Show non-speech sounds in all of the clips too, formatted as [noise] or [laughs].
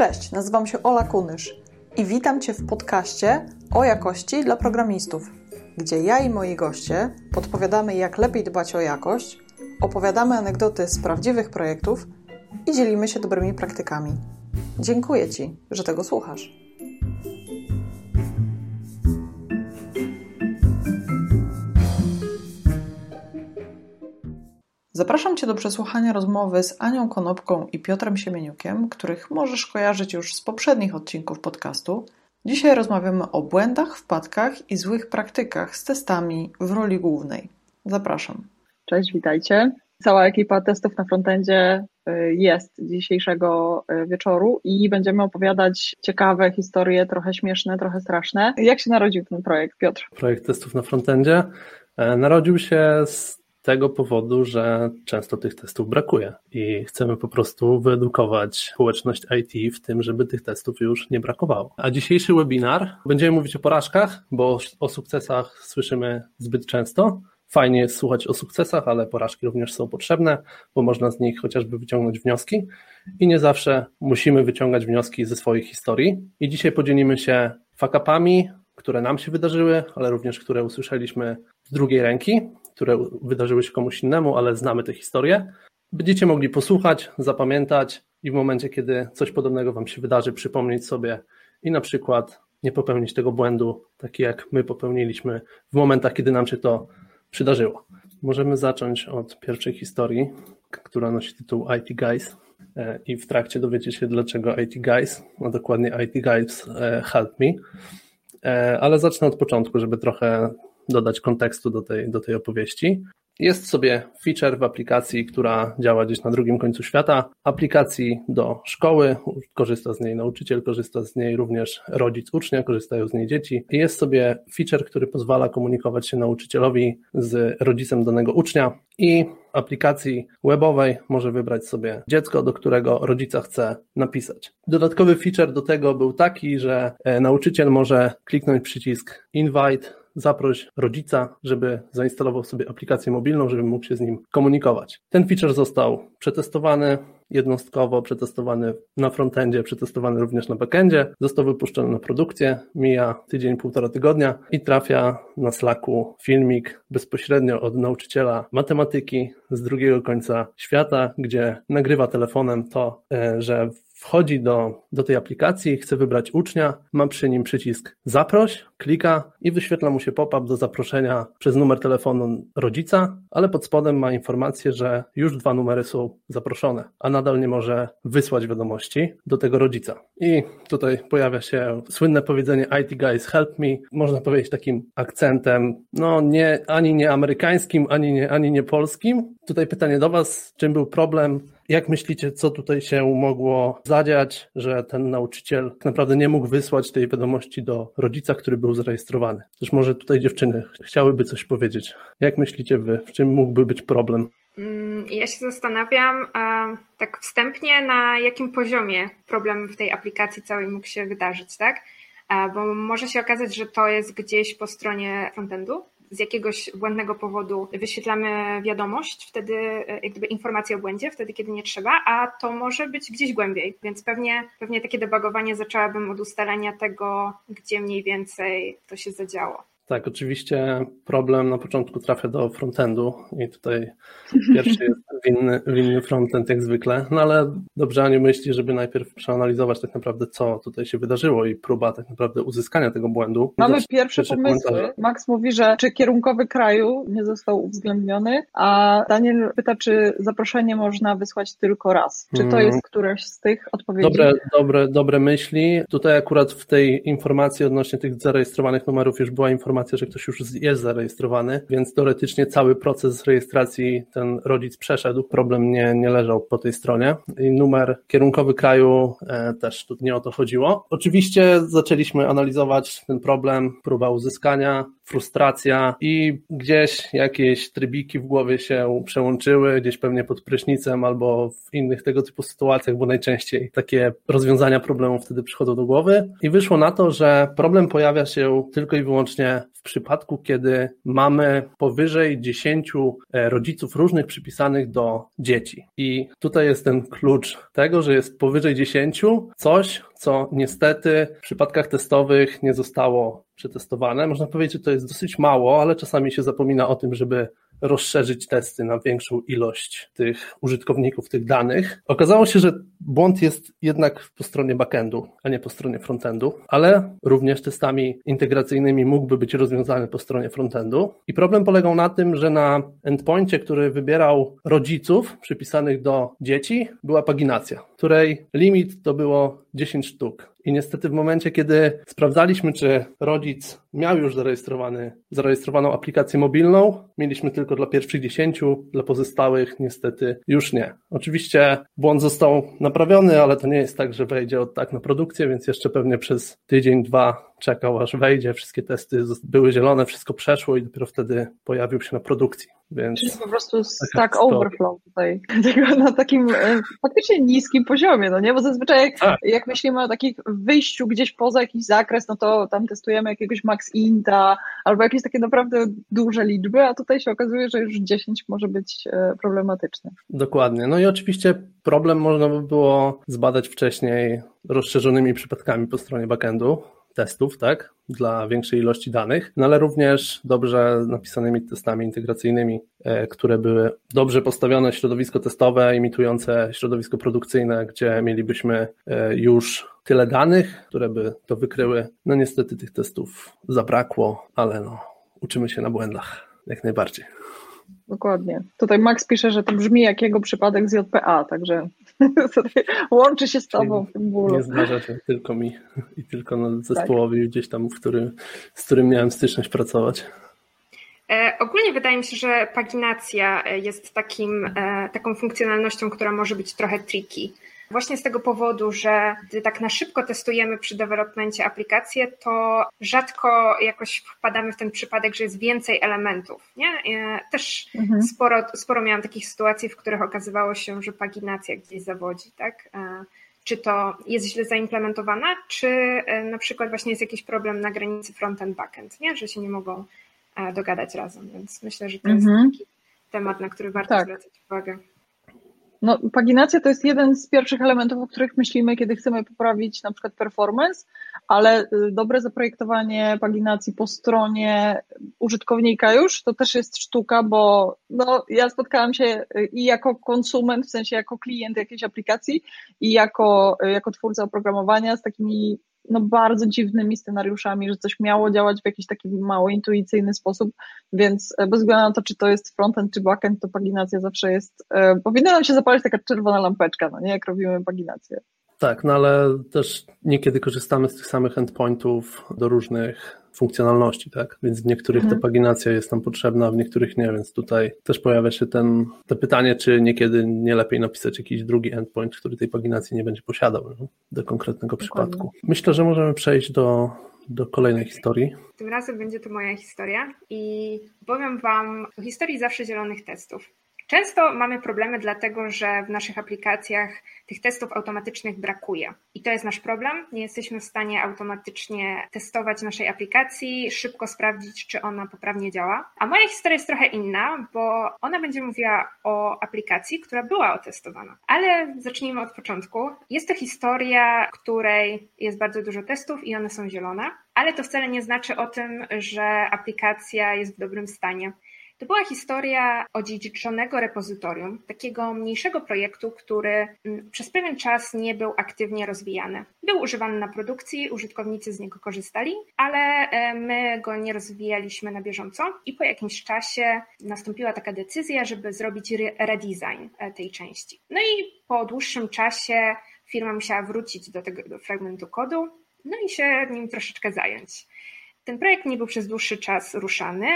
Cześć, nazywam się Ola Kunysz i witam Cię w podcaście o jakości dla programistów, gdzie ja i moi goście podpowiadamy, jak lepiej dbać o jakość, opowiadamy anegdoty z prawdziwych projektów i dzielimy się dobrymi praktykami. Dziękuję Ci, że tego słuchasz. Zapraszam Cię do przesłuchania rozmowy z Anią Konopką i Piotrem Siemieniukiem, których możesz kojarzyć już z poprzednich odcinków podcastu. Dzisiaj rozmawiamy o błędach, wpadkach i złych praktykach z testami w roli głównej. Zapraszam. Cześć, witajcie. Cała ekipa testów na frontendzie y, jest dzisiejszego y, wieczoru i będziemy opowiadać ciekawe historie, trochę śmieszne, trochę straszne. Jak się narodził ten projekt, Piotr? Projekt testów na frontendzie e, narodził się z tego powodu, że często tych testów brakuje i chcemy po prostu wyedukować społeczność IT w tym, żeby tych testów już nie brakowało. A dzisiejszy webinar będziemy mówić o porażkach, bo o sukcesach słyszymy zbyt często. Fajnie jest słuchać o sukcesach, ale porażki również są potrzebne, bo można z nich chociażby wyciągnąć wnioski i nie zawsze musimy wyciągać wnioski ze swoich historii. I dzisiaj podzielimy się fakapami, które nam się wydarzyły, ale również które usłyszeliśmy z drugiej ręki, które wydarzyły się komuś innemu, ale znamy tę historię. Będziecie mogli posłuchać, zapamiętać i w momencie, kiedy coś podobnego Wam się wydarzy, przypomnieć sobie i na przykład nie popełnić tego błędu, taki jak my popełniliśmy w momentach, kiedy nam się to przydarzyło. Możemy zacząć od pierwszej historii, która nosi tytuł IT Guys e, i w trakcie dowiecie się, dlaczego IT Guys, a dokładnie IT Guys e, Help Me, e, ale zacznę od początku, żeby trochę dodać kontekstu do tej, do tej opowieści. Jest sobie feature w aplikacji, która działa gdzieś na drugim końcu świata. Aplikacji do szkoły, korzysta z niej nauczyciel, korzysta z niej również rodzic ucznia, korzystają z niej dzieci. Jest sobie feature, który pozwala komunikować się nauczycielowi z rodzicem danego ucznia i aplikacji webowej może wybrać sobie dziecko, do którego rodzica chce napisać. Dodatkowy feature do tego był taki, że e, nauczyciel może kliknąć przycisk invite zaproś rodzica, żeby zainstalował sobie aplikację mobilną, żeby mógł się z nim komunikować. Ten feature został przetestowany jednostkowo, przetestowany na frontendzie, przetestowany również na backendzie, został wypuszczony na produkcję, mija tydzień, półtora tygodnia i trafia na Slacku filmik bezpośrednio od nauczyciela matematyki z drugiego końca świata, gdzie nagrywa telefonem to, e, że wchodzi do, do tej aplikacji, chce wybrać ucznia, ma przy nim przycisk zaproś, klika i wyświetla mu się pop-up do zaproszenia przez numer telefonu rodzica, ale pod spodem ma informację, że już dwa numery są zaproszone, a nadal nie może wysłać wiadomości do tego rodzica. I tutaj pojawia się słynne powiedzenie IT guys help me, można powiedzieć takim akcentem, no nie, ani nie amerykańskim, ani nie, ani nie polskim. Tutaj pytanie do Was, czym był problem? Jak myślicie, co tutaj się mogło zadziać, że ten nauczyciel tak naprawdę nie mógł wysłać tej wiadomości do rodzica, który był zarejestrowany? Też może tutaj dziewczyny chciałyby coś powiedzieć. Jak myślicie wy, w czym mógłby być problem? Mm, ja się zastanawiam tak wstępnie, na jakim poziomie problem w tej aplikacji całej mógł się wydarzyć, tak? Bo może się okazać, że to jest gdzieś po stronie frontendu, z jakiegoś błędnego powodu wyświetlamy wiadomość, wtedy e, jak gdyby informację o błędzie, wtedy kiedy nie trzeba, a to może być gdzieś głębiej, więc pewnie, pewnie takie debugowanie zaczęłabym od ustalenia tego, gdzie mniej więcej to się zadziało. Tak, oczywiście problem na początku trafia do frontendu i tutaj [laughs] pierwszy jest winny, winny frontend jak zwykle, no ale dobrze Aniu myśli, żeby najpierw przeanalizować tak naprawdę co tutaj się wydarzyło i próba tak naprawdę uzyskania tego błędu. Mamy pierwsze pomysły. Komentarze. Max mówi, że czy kierunkowy kraju nie został uwzględniony, a Daniel pyta, czy zaproszenie można wysłać tylko raz. Czy to jest któreś z tych odpowiedzi? Dobre, dobre, dobre myśli. Tutaj akurat w tej informacji odnośnie tych zarejestrowanych numerów już była informacja informacja, że ktoś już jest zarejestrowany, więc teoretycznie cały proces rejestracji ten rodzic przeszedł, problem nie, nie leżał po tej stronie. I numer kierunkowy kraju e, też tu nie o to chodziło. Oczywiście zaczęliśmy analizować ten problem, próba uzyskania frustracja i gdzieś jakieś trybiki w głowie się przełączyły, gdzieś pewnie pod prysznicem albo w innych tego typu sytuacjach, bo najczęściej takie rozwiązania problemów wtedy przychodzą do głowy. I wyszło na to, że problem pojawia się tylko i wyłącznie w przypadku, kiedy mamy powyżej 10 e, rodziców różnych przypisanych do dzieci. I tutaj jest ten klucz tego, że jest powyżej 10 coś, co niestety w przypadkach testowych nie zostało przetestowane. Można powiedzieć, że to jest dosyć mało, ale czasami się zapomina o tym, żeby rozszerzyć testy na większą ilość tych użytkowników, tych danych. Okazało się, że błąd jest jednak po stronie backendu, a nie po stronie frontendu, ale również testami integracyjnymi mógłby być rozwiązany po stronie frontendu. I problem polegał na tym, że na endpoincie, który wybierał rodziców przypisanych do dzieci, była paginacja, której limit to było 10 sztuk. I niestety w momencie, kiedy sprawdzaliśmy, czy rodzic miał już zarejestrowany, zarejestrowaną aplikację mobilną, mieliśmy tylko dla pierwszych 10, dla pozostałych niestety już nie. Oczywiście błąd został naprawiony, ale to nie jest tak, że wejdzie od tak na produkcję, więc jeszcze pewnie przez tydzień, dwa czekał aż wejdzie, wszystkie testy były zielone, wszystko przeszło i dopiero wtedy pojawił się na produkcji. Więc Czyli po prostu stack overflow tutaj, [laughs] tego na takim e, faktycznie niskim poziomie, no nie? Bo zazwyczaj tak. jak myślimy o takich wyjściu gdzieś poza jakiś zakres, no to tam testujemy jakiegoś max inta albo jakieś takie naprawdę duże liczby, a tutaj się okazuje, że już 10 może być e, problematyczne. Dokładnie. No i oczywiście problem można by było zbadać wcześniej rozszerzonymi przypadkami po stronie backendu, testów, tak, dla większej ilości danych, no ale również dobrze napisanymi testami integracyjnymi, e, które były dobrze postawione środowisko testowe, imitujące środowisko produkcyjne, gdzie mielibyśmy e, już tyle danych, które by to wykryły. No niestety tych testów zabrakło, ale no, uczymy się na błędach, jak najbardziej. Dokładnie. Tutaj Max pisze, że to brzmi jak jego przypadek z JPA, także [laughs] łączy się z tobą w tym bólu. Nie zdarza się tylko mi i tylko na zespołowi tak. gdzieś tam, w którym, z którym miałem styczność pracować. E, ogólnie wydaje mi się, że paginacja jest takim, e, taką funkcjonalnością, która może być trochę tricky Właśnie z tego powodu, że gdy tak na szybko testujemy przy developmencie aplikację, to rzadko jakoś wpadamy w ten przypadek, że jest więcej elementów. Nie? Też mhm. sporo, sporo miałam takich sytuacji, w których okazywało się, że paginacja gdzieś zawodzi, tak? E, czy to jest źle zaimplementowana, czy e, na przykład właśnie jest jakiś problem na granicy front-end, back-end, nie? że się nie mogą e, dogadać razem, więc myślę, że to jest mhm. taki temat, na który warto tak. zwracać uwagę. No, paginacja to jest jeden z pierwszych elementów, o których myślimy, kiedy chcemy poprawić na przykład performance, ale y, dobre zaprojektowanie paginacji po stronie użytkownika już to też jest sztuka, bo no, ja spotkałam się y, i jako konsument, w sensie jako klient jakiejś aplikacji, i jako, y, jako twórca oprogramowania z takimi no, bardzo dziwnymi scenariuszami, że coś miało działać w jakiś taki mało intuicyjny sposób, więc e, bez względu na to, czy to jest frontend czy backend, to paginacja zawsze jest, e, powinna nam się zapalić taka czerwona lampeczka, no nie, jak robimy paginację. Tak, no ale też niekiedy korzystamy z tych samych endpointów do różnych funkcjonalności, tak? Więc w niektórych mhm. ta paginacja jest nam potrzebna, w niektórych nie, więc tutaj też pojawia się ten, to pytanie, czy niekiedy nie lepiej napisać jakiś drugi endpoint, który tej paginacji nie będzie posiadał no? do konkretnego Dokładnie. przypadku. Myślę, że możemy przejść do do kolejnej historii. Tym razem będzie to moja historia i powiem Wam o historii zawsze zielonych testów. Często mamy problemy dlatego, że w naszych aplikacjach tych testów automatycznych brakuje. I to jest nasz problem. Nie jesteśmy w stanie automatycznie testować naszej aplikacji, szybko sprawdzić, czy ona poprawnie działa. A moja historia jest trochę inna, bo ona będzie mówiła o aplikacji, która była otestowana. Ale zacznijmy od początku. Jest to historia, której jest bardzo dużo testów i one są zielone, ale to wcale nie znaczy o tym, że aplikacja jest w dobrym stanie. To była historia odziedziczonego repozytorium, takiego mniejszego projektu, który mm, przez pewien czas nie był aktywnie rozwijany. Był używany na produkcji, użytkownicy z niego korzystali, ale e, my go nie rozwijaliśmy na bieżąco i po jakimś czasie nastąpiła taka decyzja, żeby zrobić redesign e, tej części. No i po dłuższym czasie firma musiała wrócić do tego do fragmentu kodu, no i się nim troszeczkę zająć. Ten projekt nie był przez dłuższy czas ruszany,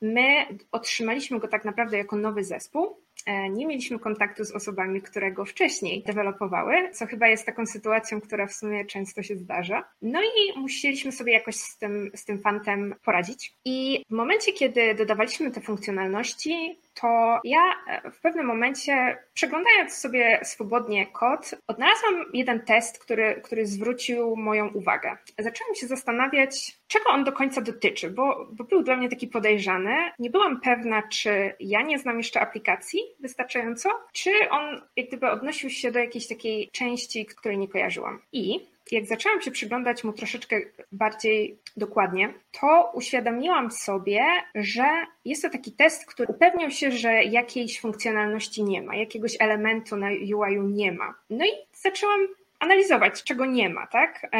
My otrzymaliśmy go tak naprawdę jako nowy zespół e, nie mieliśmy kontaktu z osobami, które go wcześniej dewelopowały, co chyba jest taką sytuacją, która w sumie często się zdarza. No i musieliśmy sobie jakoś z tym, z tym fantem poradzić. I w momencie, kiedy dodawaliśmy te funkcjonalności, to ja e, w pewnym momencie, przeglądając sobie swobodnie kod, odnalazłam jeden test, który, który zwrócił moją uwagę. Zaczęłam się zastanawiać, czego on do końca dotyczy, bo, bo był dla mnie taki podejrzany. Nie byłam pewna, czy ja nie znam jeszcze aplikacji wystarczająco, czy on jak gdyby odnosił się do jakiejś takiej części, której nie kojarzyłam. I jak zaczęłam się przyglądać mu troszeczkę bardziej dokładnie, to uświadomiłam sobie, że jest to taki test, który upewniał się, że jakiejś funkcjonalności nie ma, jakiegoś elementu na UI-u nie ma. No i zaczęłam analizować, czego nie ma, tak?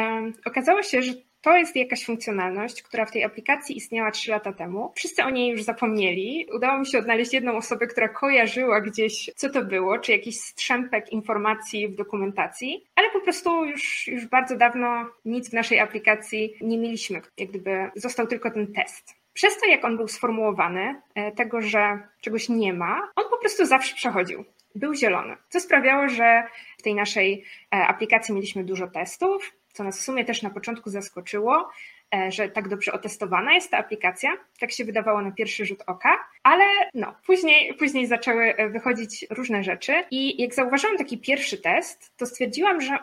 Okazało się, że to jest jakaś funkcjonalność, która w tej aplikacji istniała 3 lata temu. Wszyscy o niej już zapomnieli. Udało mi się odnaleźć jedną osobę, która kojarzyła gdzieś, co to było, czy jakiś strzępek informacji w dokumentacji, ale po prostu już, już bardzo dawno nic w naszej aplikacji nie mieliśmy. Jak gdyby został tylko ten test. Przez to, jak on był sformułowany, e, tego, że czegoś nie ma, on po prostu zawsze przechodził był zielony, co sprawiało, że w tej naszej e, aplikacji mieliśmy dużo testów, co nas w sumie też na początku zaskoczyło, e, że tak dobrze otestowana jest ta aplikacja. Tak się wydawało na pierwszy rzut oka, ale no, później, później zaczęły e, wychodzić różne rzeczy i jak zauważyłam taki pierwszy test, to stwierdziłam, że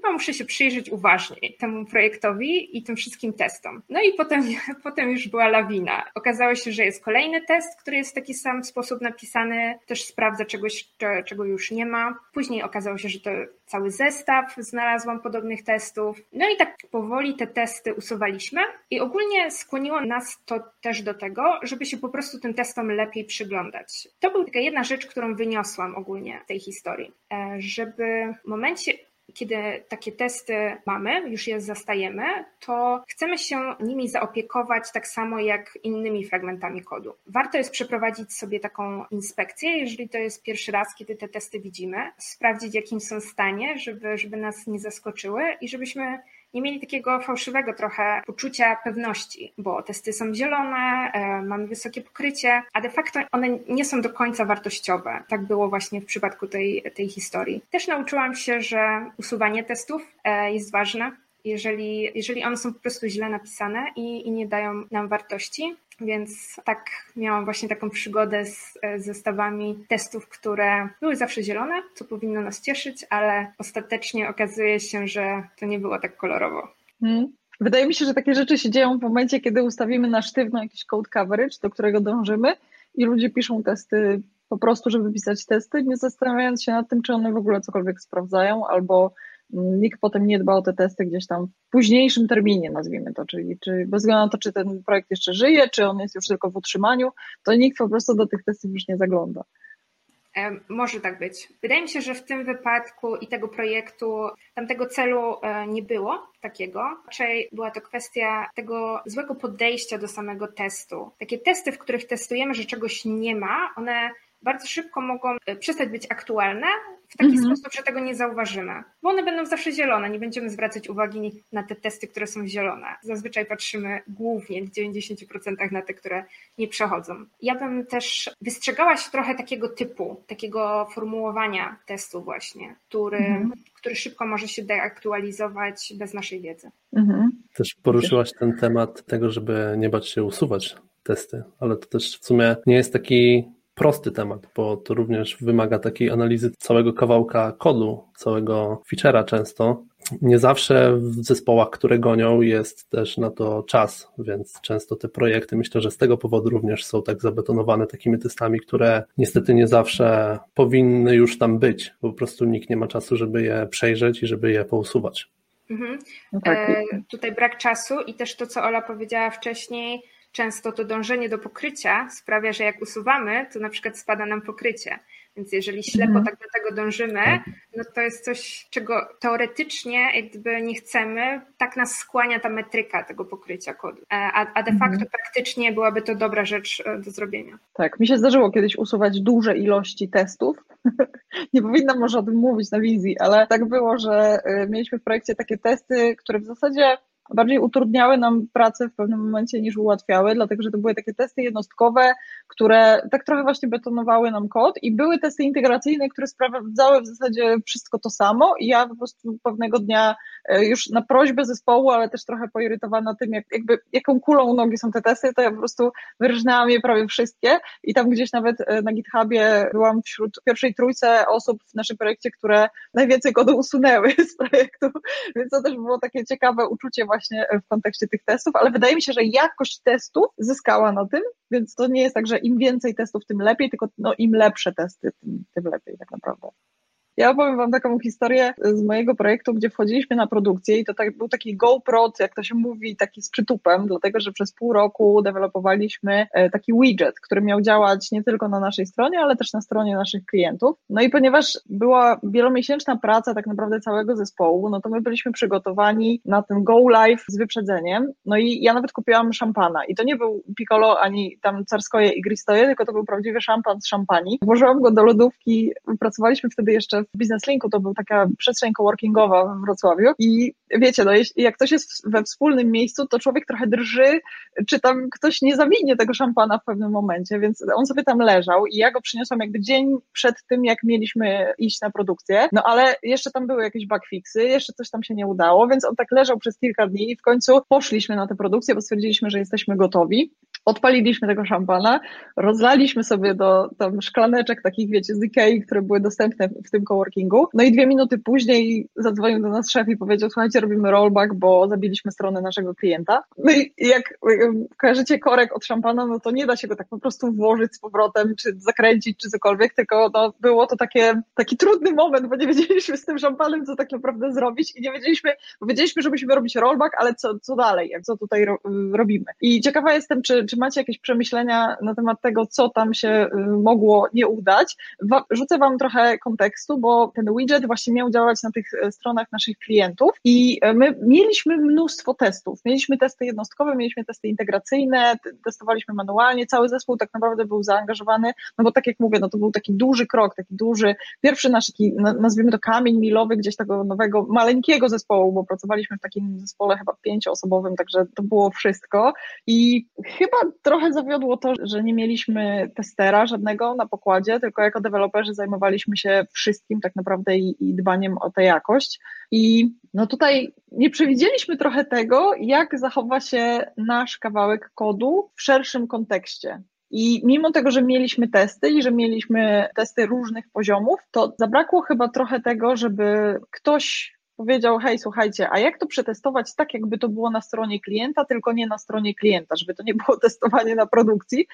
chyba muszę się przyjrzeć uważniej temu projektowi i tym wszystkim testom. No i potem, [laughs] potem już była lawina. Okazało się, że jest kolejny test, który jest w taki sam sposób napisany, też sprawdza czegoś, czego już nie ma. Później okazało się, że to cały zestaw znalazłam podobnych testów. No i tak powoli te testy usuwaliśmy i ogólnie skłoniło nas to też do tego, żeby się po prostu tym testom lepiej przyglądać. To była taka jedna rzecz, którą wyniosłam ogólnie z tej historii, e, żeby w momencie kiedy takie testy mamy, już je zastajemy, to chcemy się nimi zaopiekować tak samo jak innymi fragmentami kodu. Warto jest przeprowadzić sobie taką inspekcję, jeżeli to jest pierwszy raz, kiedy te testy widzimy, sprawdzić, jakim są stanie, żeby, żeby nas nie zaskoczyły i żebyśmy nie mieli takiego fałszywego trochę poczucia pewności, bo testy są zielone, e, mamy wysokie pokrycie, a de facto one nie są do końca wartościowe. Tak było właśnie w przypadku tej, tej historii. Też nauczyłam się, że usuwanie testów e, jest ważne, jeżeli, jeżeli one są po prostu źle napisane i, i nie dają nam wartości. Więc tak miałam właśnie taką przygodę z zestawami testów, które były zawsze zielone, co powinno nas cieszyć, ale ostatecznie okazuje się, że to nie było tak kolorowo. Hmm. Wydaje mi się, że takie rzeczy się dzieją w momencie, kiedy ustawimy na sztywno jakiś code coverage, do którego dążymy i ludzie piszą testy po prostu, żeby pisać testy, nie zastanawiając się nad tym, czy one w ogóle cokolwiek sprawdzają, albo nikt potem nie dba o te testy gdzieś tam w późniejszym terminie, nazwijmy to, czyli czy, bez względu na to, czy ten projekt jeszcze żyje, czy on jest już tylko w utrzymaniu, to nikt po prostu do tych testów już nie zagląda. Może tak być. Wydaje mi się, że w tym wypadku i tego projektu tamtego celu e, nie było takiego. Raczej była to kwestia tego złego podejścia do samego testu. Takie testy, w których testujemy, że czegoś nie ma, one bardzo szybko mogą e, przestać być aktualne w taki mhm. sposób, że tego nie zauważymy, bo one będą zawsze zielone, nie będziemy zwracać uwagi na te testy, które są zielone. Zazwyczaj patrzymy głównie w 90% na te, które nie przechodzą. Ja bym też wystrzegała się trochę takiego typu, takiego formułowania testu właśnie, który, mhm. który szybko może się deaktualizować bez naszej wiedzy. Mhm. Też poruszyłaś ten temat tego, żeby nie bać się usuwać testy, ale to też w sumie nie jest taki prosty temat, bo to również wymaga takiej analizy całego kawałka kodu, całego feature'a często. Nie zawsze w zespołach, które gonią, jest też na to czas, więc często te projekty myślę, że z tego powodu również są tak zabetonowane takimi testami, które niestety nie zawsze powinny już tam być. Po prostu nikt nie ma czasu, żeby je przejrzeć i żeby je pousuwać. Mhm. No tak. e, tutaj brak czasu i też to, co Ola powiedziała wcześniej, często to dążenie do pokrycia sprawia, że jak usuwamy, to na przykład spada nam pokrycie. Więc jeżeli ślepo mhm. tak do tego dążymy, tak. no to jest coś, czego teoretycznie jakby nie chcemy, tak nas skłania ta metryka tego pokrycia kodu. E, a, a de facto mhm. praktycznie byłaby to dobra rzecz e, do zrobienia. Tak, mi się zdarzyło kiedyś usuwać duże ilości testów. [laughs] nie powinnam może o tym mówić na wizji, ale tak było, że e, mieliśmy w projekcie takie testy, które w zasadzie bardziej utrudniały nam pracę w pewnym momencie niż ułatwiały, dlatego że to były takie testy jednostkowe, które tak trochę właśnie betonowały nam kod i były testy integracyjne, które sprawdzały w zasadzie wszystko to samo i ja po prostu pewnego dnia e, już na prośbę zespołu, ale też trochę poirytowana tym, jak, jakby, jaką kulą u nogi są te testy, to ja po prostu wyrżnęłam je prawie wszystkie i tam gdzieś nawet e, na GitHubie byłam wśród pierwszej trójce osób w naszym projekcie, które najwięcej kodu usunęły [laughs] z projektu, więc to też było takie ciekawe uczucie właśnie w kontekście tych testów, ale wydaje mi się, że jakość testów zyskała na tym, więc to nie jest tak, że im więcej testów, tym lepiej, tylko no, im lepsze testy, tym, tym lepiej tak naprawdę. Ja opowiem Wam taką historię z mojego projektu, gdzie wchodziliśmy na produkcję i to tak, był taki GoPro, jak to się mówi, taki z przytupem, dlatego że przez pół roku dewelopowaliśmy e, taki widget, który miał działać nie tylko na naszej stronie, ale też na stronie naszych klientów. No i ponieważ była wielomiesięczna praca tak naprawdę całego zespołu, no to my byliśmy przygotowani na ten go live z wyprzedzeniem. No i ja nawet kupiłam szampana i to nie był Piccolo ani tam Carskoje i Gristoje, tylko to był prawdziwy szampan z szampani. Włożyłam go do lodówki, pracowaliśmy wtedy jeszcze w Business Linku, to był taka przestrzeń coworkingowa w Wrocławiu. I wiecie, no jak ktoś jest we wspólnym miejscu, to człowiek trochę drży, czy tam ktoś nie zawinie tego szampana w pewnym momencie, więc on sobie tam leżał i ja go przyniosłam jakby dzień przed tym, jak mieliśmy iść na produkcję, no ale jeszcze tam były jakieś bugfixy, jeszcze coś tam się nie udało, więc on tak leżał przez kilka dni i w końcu poszliśmy na tę produkcję, bo stwierdziliśmy, że jesteśmy gotowi odpaliliśmy tego szampana, rozlaliśmy sobie do tam szklaneczek takich, wiecie, z Ikei, które były dostępne w tym coworkingu. No i dwie minuty później zadzwonił do nas szef i powiedział, słuchajcie, robimy rollback, bo zabiliśmy stronę naszego klienta. No i jak kojarzycie korek od szampana, no to nie da się go tak po prostu włożyć z powrotem, czy zakręcić, czy cokolwiek, tylko no, było to takie, taki trudny moment, bo nie wiedzieliśmy z tym szampanem, co tak naprawdę zrobić i nie wiedzieliśmy, bo wiedzieliśmy, że musimy robić rollback, ale co, co dalej, jak co tutaj ro, robimy. I ciekawa jestem, czy, czy macie jakieś przemyślenia na temat tego, co tam się y, mogło nie udać? Rzucę Wam trochę kontekstu, bo ten widget właśnie miał działać na tych y, stronach naszych klientów i y, my mieliśmy mnóstwo testów. Mieliśmy testy jednostkowe, mieliśmy testy integracyjne, testowaliśmy manualnie, cały zespół tak naprawdę był zaangażowany, no bo tak jak mówię, no to był taki duży krok, taki duży, pierwszy nasz taki, nazwijmy to kamień milowy gdzieś tego nowego, maleńkiego zespołu, bo pracowaliśmy w takim zespole chyba pięcioosobowym, także to było wszystko i chyba trochę zawiodło to, że nie mieliśmy testera żadnego na pokładzie, tylko jako deweloperzy zajmowaliśmy się wszystkim tak naprawdę i, i dbaniem o tę jakość. I no tutaj nie przewidzieliśmy trochę tego, jak zachowa się nasz kawałek kodu w szerszym kontekście. I mimo tego, że mieliśmy testy i że mieliśmy testy różnych poziomów, to zabrakło chyba trochę tego, żeby ktoś powiedział, hej, słuchajcie, a jak to przetestować tak, jakby to było na stronie klienta, tylko nie na stronie klienta, żeby to nie było [laughs] testowanie na produkcji,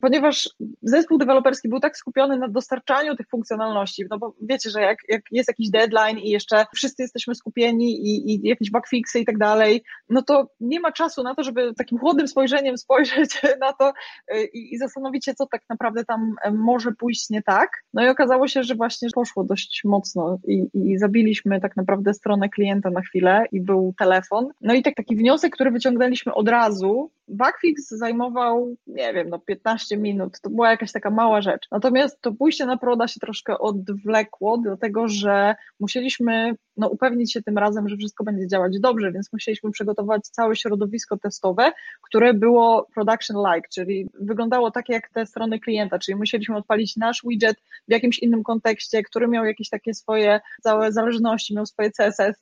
ponieważ zespół deweloperski był tak skupiony na dostarczaniu tych funkcjonalności, no bo wiecie, że jak, jak jest jakiś deadline i jeszcze wszyscy jesteśmy skupieni i, i jakieś bugfixy i tak dalej, no to nie ma czasu na to, żeby takim chłodnym spojrzeniem [laughs] spojrzeć na to y, i, i zastanowić się, co tak naprawdę tam może pójść nie tak. No i okazało się, że właśnie poszło dość mocno i, i zabiliśmy tak naprawdę stronę stronę klienta na chwilę i był telefon. No i tak taki wniosek, który wyciągnęliśmy od razu, Backfix zajmował, nie wiem, no 15 minut, to była jakaś taka mała rzecz. Natomiast to pójście na proda się troszkę odwlekło, dlatego że musieliśmy no, upewnić się tym razem, że wszystko będzie działać dobrze, więc musieliśmy przygotować całe środowisko testowe, które było production-like, czyli wyglądało tak jak te strony klienta, czyli musieliśmy odpalić nasz widget w jakimś innym kontekście, który miał jakieś takie swoje całe zależności, miał swoje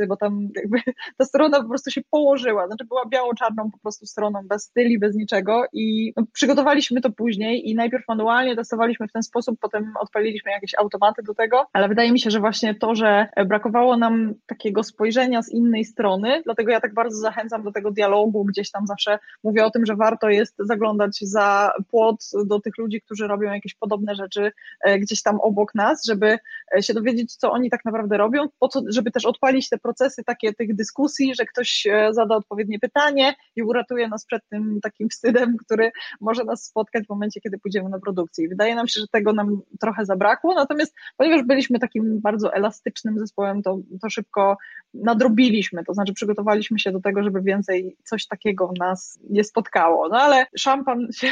Bo tam jakby [laughs] ta strona po prostu się położyła, znaczy była biało-czarną po prostu stroną bez styli, bez niczego i no, przygotowaliśmy to później i najpierw manualnie testowaliśmy w ten sposób, potem odpaliliśmy jakieś automaty do tego, ale wydaje mi się, że właśnie to, że brakowało nam takiego spojrzenia z innej strony, dlatego ja tak bardzo zachęcam do tego dialogu, gdzieś tam zawsze mówię o tym, że warto jest zaglądać za płot do tych ludzi, którzy robią jakieś podobne rzeczy e, gdzieś tam obok nas, żeby e, się dowiedzieć, co oni tak naprawdę robią, po co, żeby też odpalić te procesy takie tych dyskusji, że ktoś e, zada odpowiednie pytanie i uratuje nas przed tym takim wstydem, który może nas spotkać w momencie, kiedy pójdziemy na produkcję. I wydaje nam się, że tego nam trochę zabrakło, natomiast ponieważ byliśmy takim bardzo elastycznym zespołem, to, to szybko nadrobiliśmy, to znaczy przygotowaliśmy się do tego, żeby więcej coś takiego nas nie spotkało. No ale szampan [laughs] się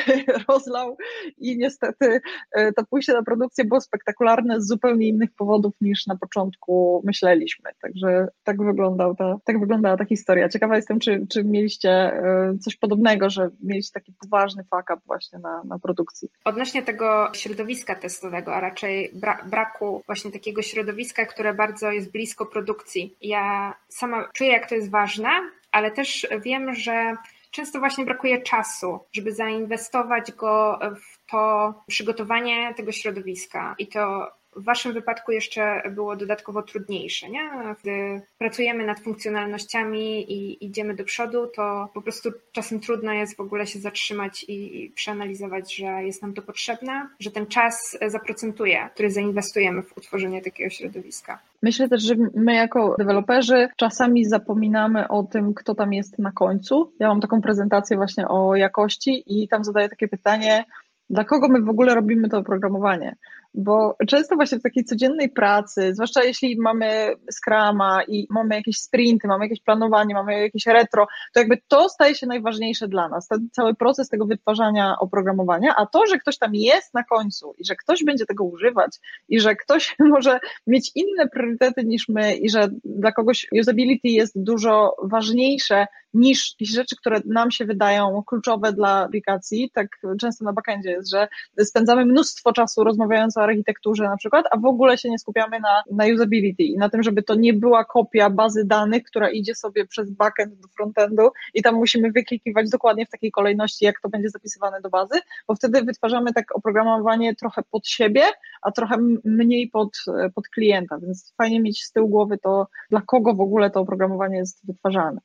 rozlał i niestety e, to pójście na produkcję było spektakularne z zupełnie innych powodów niż na początku myśleliśmy. Także tak, wyglądał ta, tak wyglądała ta historia. Ciekawa jestem, czy, czy mieliście e, coś podobnego, że mieliście taki poważny fuck up właśnie na, na produkcji. Odnośnie tego środowiska testowego, a raczej bra braku właśnie takiego środowiska, które bardzo jest blisko produkcji. Ja sama czuję, jak to jest ważne, ale też wiem, że często właśnie brakuje czasu, żeby zainwestować go w to przygotowanie tego środowiska i to w Waszym wypadku jeszcze było dodatkowo trudniejsze, nie? Gdy pracujemy nad funkcjonalnościami i idziemy do przodu, to po prostu czasem trudno jest w ogóle się zatrzymać i przeanalizować, że jest nam to potrzebne, że ten czas zaprocentuje, który zainwestujemy w utworzenie takiego środowiska. Myślę też, że my jako deweloperzy czasami zapominamy o tym, kto tam jest na końcu. Ja mam taką prezentację właśnie o jakości i tam zadaję takie pytanie, dla kogo my w ogóle robimy to oprogramowanie? Bo często właśnie w takiej codziennej pracy, zwłaszcza jeśli mamy Scrama i mamy jakieś sprinty, mamy jakieś planowanie, mamy jakieś retro, to jakby to staje się najważniejsze dla nas, ten cały proces tego wytwarzania oprogramowania, a to, że ktoś tam jest na końcu i że ktoś będzie tego używać i że ktoś [laughs] może mieć inne priorytety niż my i że dla kogoś usability jest dużo ważniejsze niż rzeczy, które nam się wydają kluczowe dla aplikacji, tak często na backendzie jest, że spędzamy mnóstwo czasu rozmawiając o architekturze na przykład, a w ogóle się nie skupiamy na, na usability i na tym, żeby to nie była kopia bazy danych, która idzie sobie przez backend do frontendu i tam musimy wyklikiwać dokładnie w takiej kolejności, jak to będzie zapisywane do bazy, bo wtedy wytwarzamy tak oprogramowanie trochę pod siebie, a trochę mniej pod, pod klienta, więc fajnie mieć z tyłu głowy to, dla kogo w ogóle to oprogramowanie jest wytwarzane.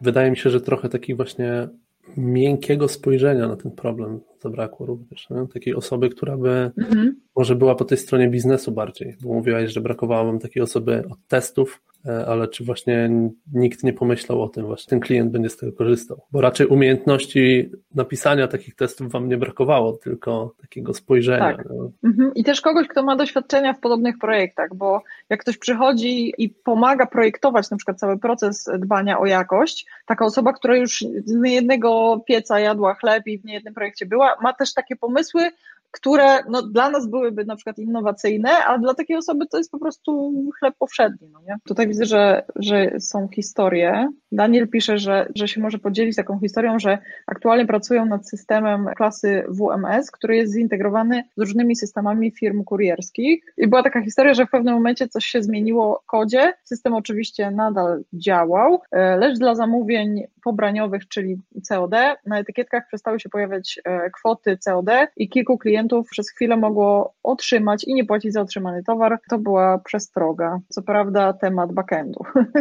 Wydaje mi się, że trochę takich właśnie miękkiego spojrzenia na ten problem zabrakło również. Nie? Takiej osoby, która by mhm. Może była po tej stronie biznesu bardziej, bo mówiłaś, że brakowało wam takiej osoby od testów, E, ale czy właśnie nikt nie pomyślał o tym, właśnie ten klient będzie z tego korzystał? Bo raczej umiejętności napisania takich testów wam nie brakowało, tylko takiego spojrzenia. Tak. No. Mhm. I też kogoś, kto ma doświadczenia w podobnych projektach, bo jak ktoś przychodzi i pomaga projektować na przykład cały proces dbania o jakość, taka osoba, która już z niejednego pieca jadła chleb i w niejednym projekcie była, ma też takie pomysły, które no, dla nas byłyby na przykład innowacyjne, a dla takiej osoby to jest po prostu chleb powszedni. No nie? Tutaj widzę, że, że są historie. Daniel pisze, że, że się może podzielić taką historią, że aktualnie pracują nad systemem klasy WMS, który jest zintegrowany z różnymi systemami firm kurierskich. I była taka historia, że w pewnym momencie coś się zmieniło w kodzie. System oczywiście nadal działał, e, lecz dla zamówień pobraniowych, czyli COD, na etykietkach przestały się pojawiać e, kwoty COD i kilku klientów klientów przez chwilę mogło otrzymać i nie płacić za otrzymany towar. To była przestroga. Co prawda temat backendu. [laughs]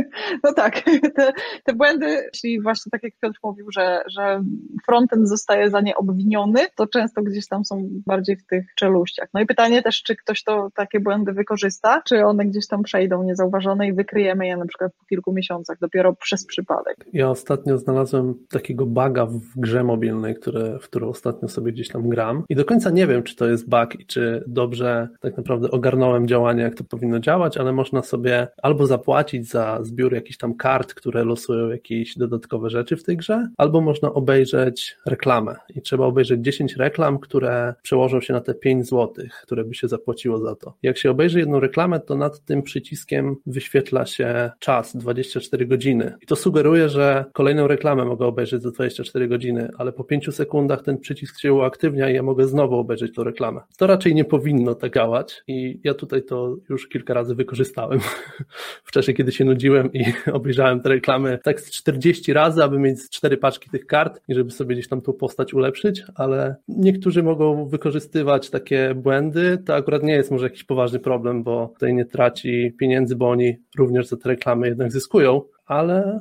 No tak, te, te błędy, jeśli właśnie tak jak Piotr mówił, że, że frontend zostaje za nie obwiniony, to często gdzieś tam są bardziej w tych czeluściach. No i pytanie też, czy ktoś to takie błędy wykorzysta, czy one gdzieś tam przejdą niezauważone i wykryjemy je na przykład po kilku miesiącach, dopiero przez przypadek. Ja ostatnio znalazłem takiego baga w grze mobilnej, które, w którą ostatnio sobie gdzieś tam gram i do końca nie wiem, czy to jest bug i czy dobrze tak naprawdę ogarnąłem działanie, jak to powinno działać, ale można sobie albo zapłacić za zbiór jakichś tam kart, które losują jakieś dodatkowe rzeczy w tej grze, albo można obejrzeć reklamę i trzeba obejrzeć 10 reklam, które przełożą się na te 5 zł, które by się zapłaciło za to. Jak się obejrzy jedną reklamę, to nad tym przyciskiem wyświetla się czas 24 godziny i to sugeruje, że kolejną reklamę mogę obejrzeć za 24 godziny, ale po 5 sekundach ten przycisk się uaktywnia i ja mogę znowu obejrzeć obejrzeć tą reklamę. To raczej nie powinno tak działać i ja tutaj to już kilka razy wykorzystałem [laughs] w czasie, kiedy się nudziłem i [laughs] obejrzałem te reklamy tak z 40 razy, aby mieć cztery paczki tych kart i żeby sobie gdzieś tam tą postać ulepszyć, ale niektórzy mogą wykorzystywać takie błędy. To akurat nie jest może jakiś poważny problem, bo tutaj nie traci pieniędzy, bo oni również za te reklamy jednak zyskują, ale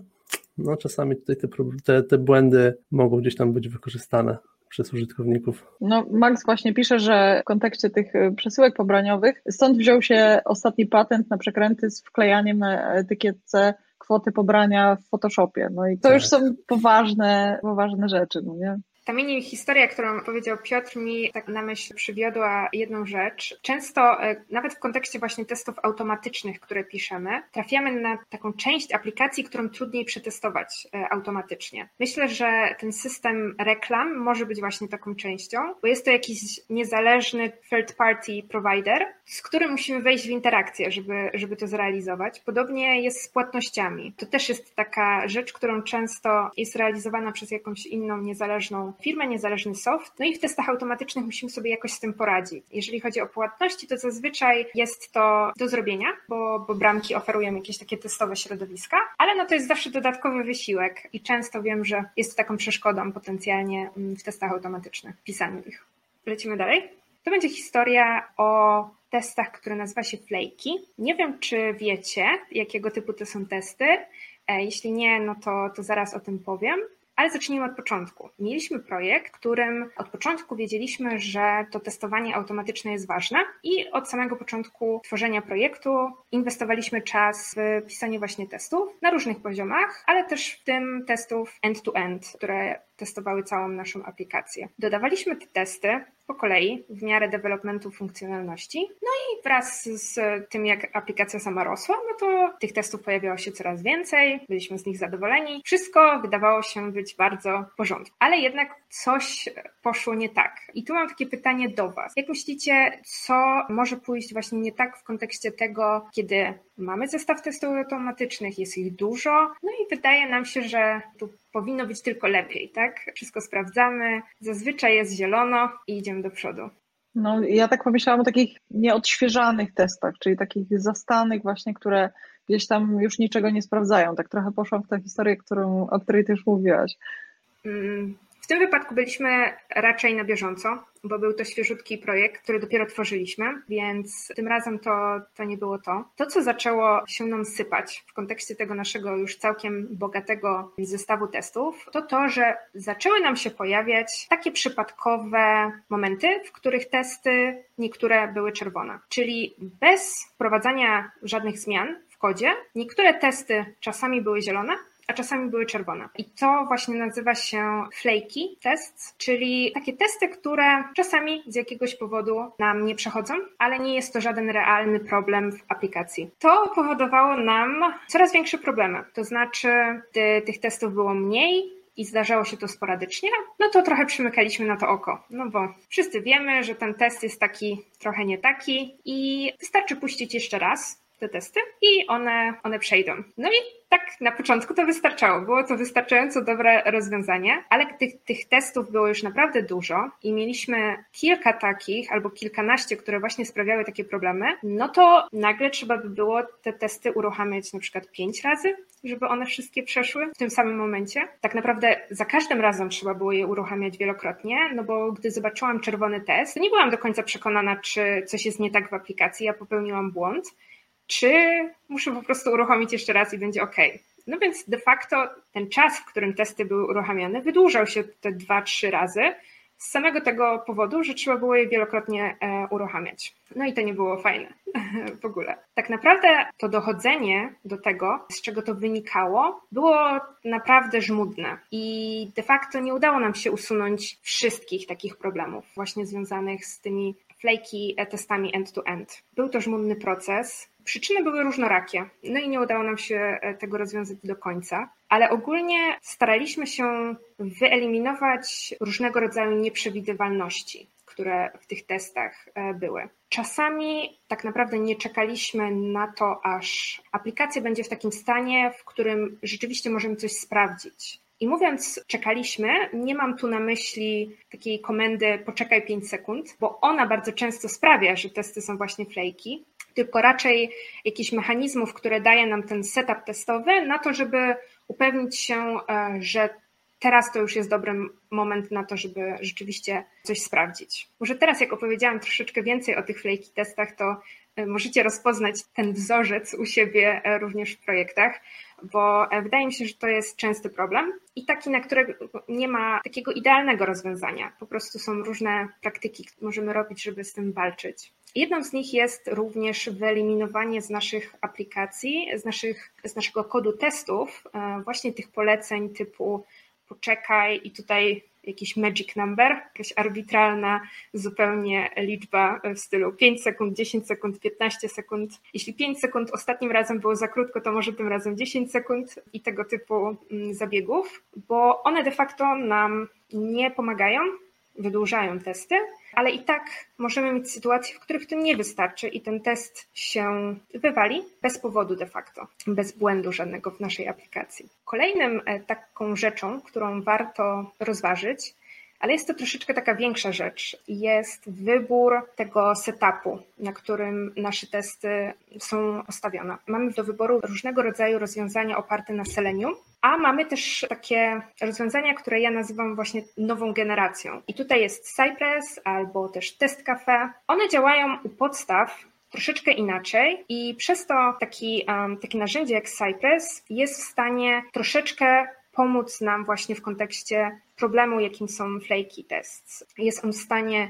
no czasami tutaj te, te, te błędy mogą gdzieś tam być wykorzystane przez użytkowników. No, Max właśnie pisze, że w kontekście tych y, przesyłek pobraniowych, stąd wziął się ostatni patent na przekręty z wklejaniem na etykietce kwoty pobrania w Photoshopie. No i to tak. już są poważne, poważne rzeczy, no nie? Ta mini historia, którą powiedział Piotr, mi tak na myśl przywiodła jedną rzecz. Często, e, nawet w kontekście właśnie testów automatycznych, które piszemy, trafiamy na taką część aplikacji, którą trudniej przetestować e, automatycznie. Myślę, że ten system reklam może być właśnie taką częścią, bo jest to jakiś niezależny third party provider, z którym musimy wejść w interakcję, żeby, żeby to zrealizować. Podobnie jest z płatnościami. To też jest taka rzecz, którą często jest realizowana przez jakąś inną niezależną firmę, niezależny soft. No i w testach automatycznych musimy sobie jakoś z tym poradzić. Jeżeli chodzi o płatności, to zazwyczaj jest to do zrobienia, bo, bo bramki oferują jakieś takie testowe środowiska, ale no to jest zawsze dodatkowy wysiłek i często wiem, że jest taką przeszkodą potencjalnie mm, w testach automatycznych, pisaniu ich. Lecimy dalej. To będzie historia o testach, które nazywa się Flaky. Nie wiem, czy wiecie, jakiego typu to są testy. E, jeśli nie, no to, to zaraz o tym powiem. Ale zacznijmy od początku. Mieliśmy projekt, którym od początku wiedzieliśmy, że to testowanie automatyczne jest ważne i od samego początku tworzenia projektu inwestowaliśmy czas w pisanie właśnie testów na różnych poziomach, ale też w tym testów end-to-end, -end, które testowały całą naszą aplikację. Dodawaliśmy te testy po kolei w miarę developmentu funkcjonalności. No i wraz z tym, jak aplikacja sama rosła, no to tych testów pojawiało się coraz więcej, byliśmy z nich zadowoleni. Wszystko wydawało się być bardzo w porządku. Ale jednak coś poszło nie tak. I tu mam takie pytanie do Was. Jak myślicie, co może pójść właśnie nie tak w kontekście tego, kiedy mamy zestaw testów automatycznych, jest ich dużo, no i wydaje nam się, że tu powinno być tylko lepiej, tak? Wszystko sprawdzamy, zazwyczaj jest zielono i idziemy do przodu. No, ja tak pomyślałam o takich nieodświeżanych testach, czyli takich zastanych właśnie, które gdzieś tam już niczego nie sprawdzają. Tak trochę poszłam w tę historię, którą, o której też mówiłaś. Mm, w tym wypadku byliśmy raczej na bieżąco, bo był to świeżutki projekt, który dopiero tworzyliśmy, więc tym razem to, to nie było to. To, co zaczęło się nam sypać w kontekście tego naszego już całkiem bogatego zestawu testów, to to, że zaczęły nam się pojawiać takie przypadkowe momenty, w których testy niektóre były czerwone. Czyli bez wprowadzania żadnych zmian w kodzie, niektóre testy czasami były zielone, a czasami były czerwone. I to właśnie nazywa się flaky tests, czyli takie testy, które czasami z jakiegoś powodu nam nie przechodzą, ale nie jest to żaden realny problem w aplikacji. To powodowało nam coraz większe problemy. To znaczy, gdy tych testów było mniej, i zdarzało się to sporadycznie, no to trochę przymykaliśmy na to oko. No bo wszyscy wiemy, że ten test jest taki trochę nie taki i wystarczy puścić jeszcze raz te testy i one, one przejdą. No i tak na początku to wystarczało. Było to wystarczająco dobre rozwiązanie, ale tych, tych testów było już naprawdę dużo i mieliśmy kilka takich albo kilkanaście, które właśnie sprawiały takie problemy, no to nagle trzeba by było te testy uruchamiać na przykład pięć razy, żeby one wszystkie przeszły w tym samym momencie. Tak naprawdę za każdym razem trzeba było je uruchamiać wielokrotnie, no bo gdy zobaczyłam czerwony test, to nie byłam do końca przekonana, czy coś jest nie tak w aplikacji, ja popełniłam błąd czy muszę po prostu uruchomić jeszcze raz i będzie OK. No więc de facto ten czas, w którym testy były uruchamiane, wydłużał się te dwa, trzy razy z samego tego powodu, że trzeba było je wielokrotnie e, uruchamiać. No i to nie było fajne [laughs] w ogóle. Tak naprawdę to dochodzenie do tego, z czego to wynikało, było naprawdę żmudne i de facto nie udało nam się usunąć wszystkich takich problemów właśnie związanych z tymi flaky testami end-to-end. Był to żmudny proces, Przyczyny były różnorakie, no i nie udało nam się e, tego rozwiązać do końca, ale ogólnie staraliśmy się wyeliminować różnego rodzaju nieprzewidywalności, które w tych testach e, były. Czasami tak naprawdę nie czekaliśmy na to, aż aplikacja będzie w takim stanie, w którym rzeczywiście możemy coś sprawdzić. I mówiąc czekaliśmy, nie mam tu na myśli takiej komendy poczekaj 5 sekund, bo ona bardzo często sprawia, że testy są właśnie flejki, tylko raczej jakichś mechanizmów, które daje nam ten setup testowy na to, żeby upewnić się, e, że teraz to już jest dobry moment na to, żeby rzeczywiście coś sprawdzić. Może teraz, jak opowiedziałam troszeczkę więcej o tych flaky testach, to e, możecie rozpoznać ten wzorzec u siebie e, również w projektach, bo wydaje mi się, że to jest częsty problem i taki, na którego nie ma takiego idealnego rozwiązania. Po prostu są różne praktyki, które możemy robić, żeby z tym walczyć. Jedną z nich jest również wyeliminowanie z naszych aplikacji, z, naszych, z naszego kodu testów, e, właśnie tych poleceń typu poczekaj i tutaj jakiś magic number, jakaś arbitralna zupełnie liczba w stylu 5 sekund, 10 sekund, 15 sekund. Jeśli 5 sekund ostatnim razem było za krótko, to może tym razem 10 sekund i tego typu mm, zabiegów, bo one de facto nam nie pomagają, wydłużają testy, ale i tak możemy mieć sytuacje, w których to nie wystarczy i ten test się wywali bez powodu de facto, bez błędu żadnego w naszej aplikacji. Kolejnym e, taką rzeczą, którą warto rozważyć, ale jest to troszeczkę taka większa rzecz. Jest wybór tego setupu, na którym nasze testy są postawione. Mamy do wyboru różnego rodzaju rozwiązania oparte na Selenium, a mamy też takie rozwiązania, które ja nazywam właśnie nową generacją. I tutaj jest Cypress albo też Test Cafe. One działają u podstaw troszeczkę inaczej i przez to taki, um, takie narzędzie jak Cypress jest w stanie troszeczkę pomóc nam właśnie w kontekście problemu, jakim są flaky tests. Jest on w stanie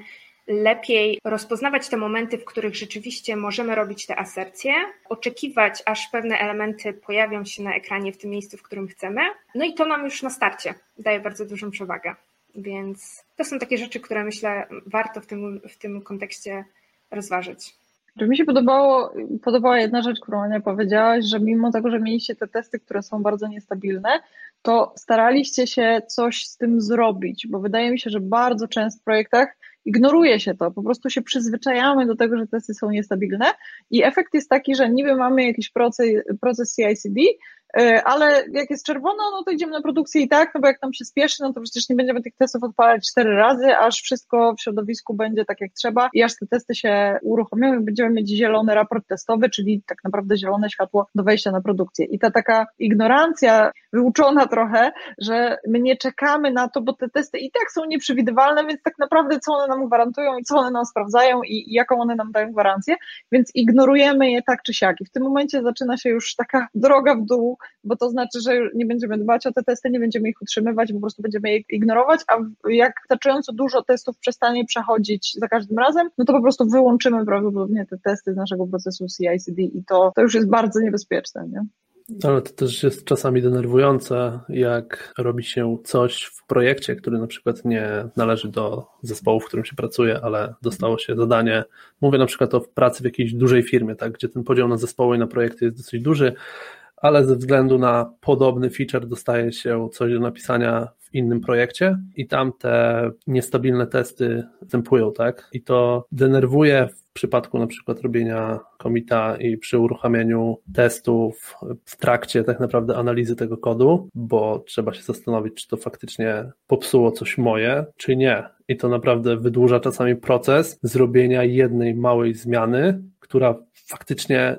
lepiej rozpoznawać te momenty, w których rzeczywiście możemy robić te asercje, oczekiwać, aż pewne elementy pojawią się na ekranie w tym miejscu, w którym chcemy. No i to nam już na starcie daje bardzo dużą przewagę. Więc to są takie rzeczy, które myślę warto w tym, w tym kontekście rozważyć. Mi się podobało, podobała jedna rzecz, którą Ania powiedziałaś, że mimo tego, że mieliście te testy, które są bardzo niestabilne, to staraliście się coś z tym zrobić, bo wydaje mi się, że bardzo często w projektach ignoruje się to, po prostu się przyzwyczajamy do tego, że testy są niestabilne i efekt jest taki, że niby mamy jakiś proces, proces CI/CD, ale jak jest czerwono, no to idziemy na produkcję i tak, no bo jak nam się spieszy, no to przecież nie będziemy tych testów odpalać cztery razy, aż wszystko w środowisku będzie tak jak trzeba i aż te testy się uruchomią i będziemy mieć zielony raport testowy, czyli tak naprawdę zielone światło do wejścia na produkcję. I ta taka ignorancja wyuczona trochę, że my nie czekamy na to, bo te testy i tak są nieprzewidywalne, więc tak naprawdę co one nam gwarantują i co one nam sprawdzają i, i jaką one nam dają gwarancję, więc ignorujemy je tak czy siak. I w tym momencie zaczyna się już taka droga w dół, bo to znaczy, że nie będziemy dbać o te testy, nie będziemy ich utrzymywać, po prostu będziemy je ignorować, a jak wystarczająco dużo testów przestanie przechodzić za każdym razem, no to po prostu wyłączymy prawdopodobnie te testy z naszego procesu CI/CD i to, to już jest bardzo niebezpieczne. Nie? Ale to też jest czasami denerwujące, jak robi się coś w projekcie, który na przykład nie należy do zespołu, w którym się pracuje, ale dostało się zadanie. Mówię na przykład o pracy w jakiejś dużej firmie, tak, gdzie ten podział na zespoły i na projekty jest dosyć duży, ale ze względu na podobny feature dostaje się coś do napisania w innym projekcie i tam te niestabilne testy występują, tak? I to denerwuje w przypadku na przykład robienia komita i przy uruchamianiu testów w trakcie tak naprawdę analizy tego kodu, bo trzeba się zastanowić, czy to faktycznie popsuło coś moje, czy nie. I to naprawdę wydłuża czasami proces zrobienia jednej małej zmiany, która faktycznie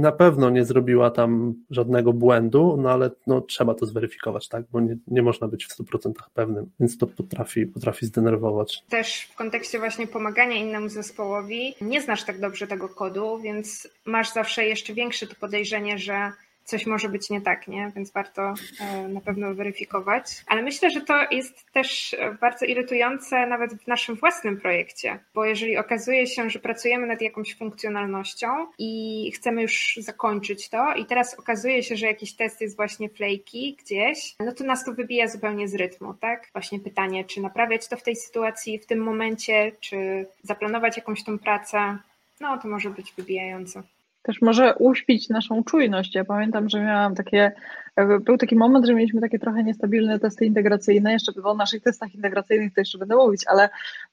na pewno nie zrobiła tam żadnego błędu, no ale no, trzeba to zweryfikować, tak? Bo nie, nie można być w 100% pewnym, więc to potrafi, potrafi zdenerwować. Też w kontekście właśnie pomagania innemu zespołowi nie znasz tak dobrze tego kodu, więc masz zawsze jeszcze większe to podejrzenie, że coś może być nie tak, nie? Więc warto e, na pewno weryfikować. Ale myślę, że to jest też bardzo irytujące nawet w naszym własnym projekcie, bo jeżeli okazuje się, że pracujemy nad jakąś funkcjonalnością i chcemy już zakończyć to i teraz okazuje się, że jakiś test jest właśnie flaky gdzieś, no to nas to wybija zupełnie z rytmu, tak? Właśnie pytanie, czy naprawiać to w tej sytuacji, w tym momencie, czy zaplanować jakąś tą pracę, no to może być wybijające też może uśpić naszą czujność. Ja pamiętam, że miałam takie, był taki moment, że mieliśmy takie trochę niestabilne testy integracyjne, jeszcze o naszych testach integracyjnych to jeszcze będę mówić, ale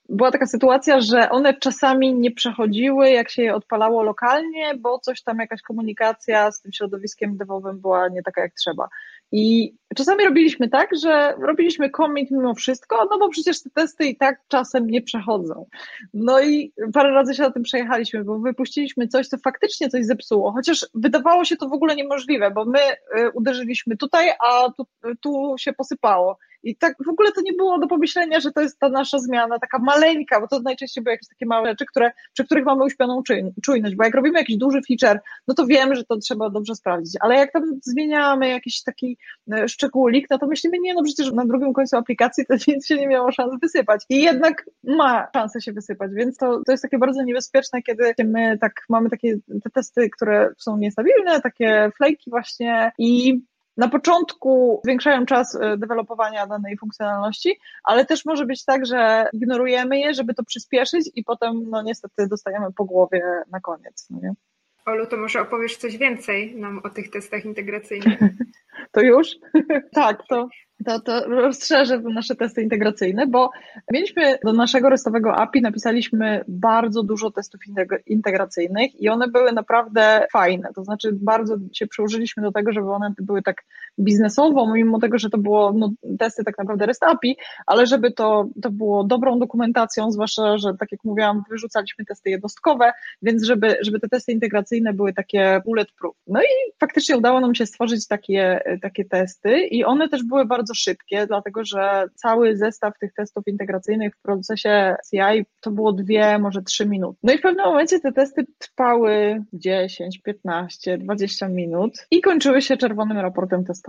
była taka sytuacja, że one czasami nie przechodziły, jak się je odpalało lokalnie, bo coś tam, jakaś komunikacja z tym środowiskiem devowym była nie taka jak trzeba. I czasami robiliśmy tak, że robiliśmy commit mimo wszystko, no bo przecież te testy i tak czasem nie przechodzą. No i parę razy się na tym przejechaliśmy, bo wypuściliśmy coś, co faktycznie coś zepsuło, chociaż wydawało się to w ogóle niemożliwe, bo my y, uderzyliśmy tutaj, a tu, tu się posypało. I tak w ogóle to nie było do pomyślenia, że to jest ta nasza zmiana, taka maleńka, bo to najczęściej były jakieś takie małe rzeczy, które, przy których mamy uśpioną czujność, bo jak robimy jakiś duży feature, no to wiemy, że to trzeba dobrze sprawdzić, ale jak tam zmieniamy jakiś taki e, szczególik, no to myślimy, nie, no przecież na drugim końcu aplikacji to [laughs] nic się nie miało szans wysypać i jednak ma szansę się wysypać, więc to, to jest takie bardzo niebezpieczne, kiedy my tak mamy takie te testy, które są niestabilne, takie flejki właśnie i na początku zwiększają czas e, dewelopowania danej funkcjonalności, ale też może być tak, że ignorujemy je, żeby to przyspieszyć i potem no niestety dostajemy po głowie na koniec. No nie? Olu, to może opowiesz coś więcej nam o tych testach integracyjnych. [laughs] to już? [laughs] tak, to to, to rozszerzę nasze testy integracyjne, bo mieliśmy do naszego restowego API, napisaliśmy bardzo dużo testów integracyjnych i one były naprawdę fajne. To znaczy, bardzo się przyłożyliśmy do tego, żeby one były tak biznesowo, mimo tego, że to było no, testy tak naprawdę REST API, ale żeby to, to było dobrą dokumentacją, zwłaszcza, że tak jak mówiłam, wyrzucaliśmy testy jednostkowe, więc żeby, żeby te testy integracyjne były takie bulletproof. No i faktycznie udało nam się stworzyć takie, takie testy i one też były bardzo szybkie, dlatego że cały zestaw tych testów integracyjnych w procesie CI to było dwie, może trzy minuty. No i w pewnym momencie te testy trwały 10, 15, 20 minut i kończyły się czerwonym raportem testowym.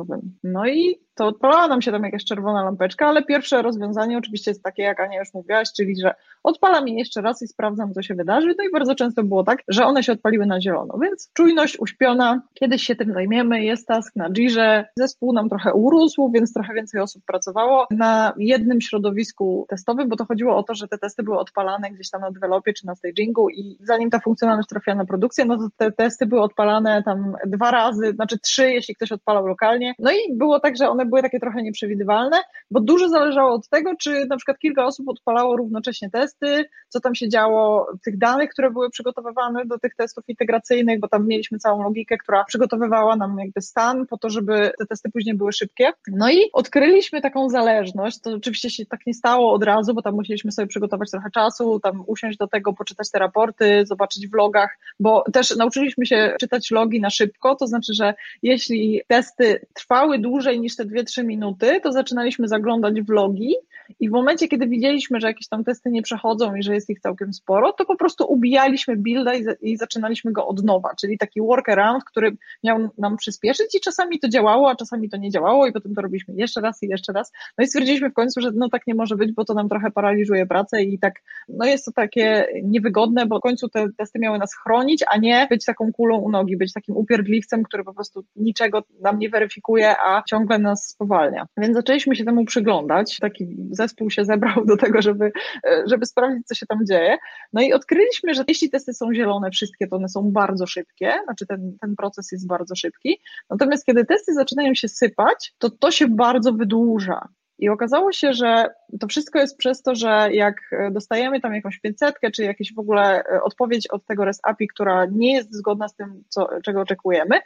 No i to odpalała nam się tam jakaś czerwona lampeczka, ale pierwsze rozwiązanie oczywiście jest takie, jak Ania już mówiłaś, czyli że odpalam je jeszcze raz i sprawdzam, co się wydarzy. No i bardzo często było tak, że one się odpaliły na zielono, więc czujność uśpiona, kiedyś się tym zajmiemy, jest task na Jirze, zespół nam trochę urósł, więc trochę więcej osób pracowało na jednym środowisku testowym, bo to chodziło o to, że te testy były odpalane gdzieś tam na developie czy na stagingu i zanim ta funkcjonalność trafiła na produkcję, no to te testy były odpalane tam dwa razy, znaczy trzy, jeśli ktoś odpalał lokalnie. No i było tak, że one były takie trochę nieprzewidywalne, bo dużo zależało od tego, czy na przykład kilka osób odpalało równocześnie testy, co tam się działo, tych danych, które były przygotowywane do tych testów integracyjnych, bo tam mieliśmy całą logikę, która przygotowywała nam jakby stan po to, żeby te testy później były szybkie. No i odkryliśmy taką zależność, to oczywiście się tak nie stało od razu, bo tam musieliśmy sobie przygotować trochę czasu, tam usiąść do tego, poczytać te raporty, zobaczyć w logach, bo też nauczyliśmy się czytać logi na szybko, to znaczy, że jeśli testy trwały dłużej niż te 2-3 minuty, to zaczynaliśmy zaglądać w logi i w momencie, kiedy widzieliśmy, że jakieś tam testy nie przechodzą i że jest ich całkiem sporo, to po prostu ubijaliśmy builda i, i zaczynaliśmy go od nowa, czyli taki workaround, który miał nam przyspieszyć i czasami to działało, a czasami to nie działało i potem to robiliśmy jeszcze raz i jeszcze raz. No i stwierdziliśmy w końcu, że no tak nie może być, bo to nam trochę paraliżuje pracę i tak, no jest to takie niewygodne, bo w końcu te testy miały nas chronić, a nie być taką kulą u nogi, być takim upierdliwcem, który po prostu niczego nam nie weryfikuje, a ciągle nas spowalnia. Więc zaczęliśmy się temu przyglądać. Taki zespół się zebrał do tego, żeby, e, żeby sprawdzić, co się tam dzieje. No i odkryliśmy, że jeśli testy są zielone, wszystkie, to one są bardzo szybkie, znaczy ten, ten proces jest bardzo szybki. Natomiast kiedy testy zaczynają się sypać, to to się bardzo wydłuża. I okazało się, że to wszystko jest przez to, że jak dostajemy tam jakąś 500 czy jakieś w ogóle e, odpowiedź od tego REST API, która nie jest zgodna z tym, co, czego oczekujemy,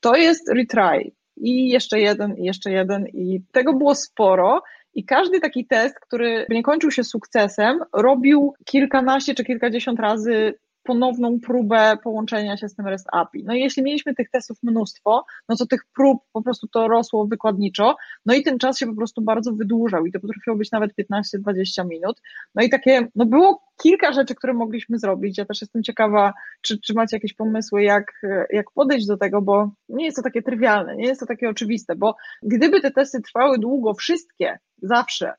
to jest retry i jeszcze jeden, i jeszcze jeden, i tego było sporo. I każdy taki test, który nie kończył się sukcesem, robił kilkanaście czy kilkadziesiąt razy ponowną próbę połączenia się z tym REST API. No i jeśli mieliśmy tych testów mnóstwo, no to tych prób po prostu to rosło wykładniczo, no i ten czas się po prostu bardzo wydłużał i to potrafiło być nawet 15-20 minut. No i takie, no było kilka rzeczy, które mogliśmy zrobić. Ja też jestem ciekawa, czy, czy macie jakieś pomysły, jak, jak podejść do tego, bo nie jest to takie trywialne, nie jest to takie oczywiste, bo gdyby te testy trwały długo, wszystkie, zawsze,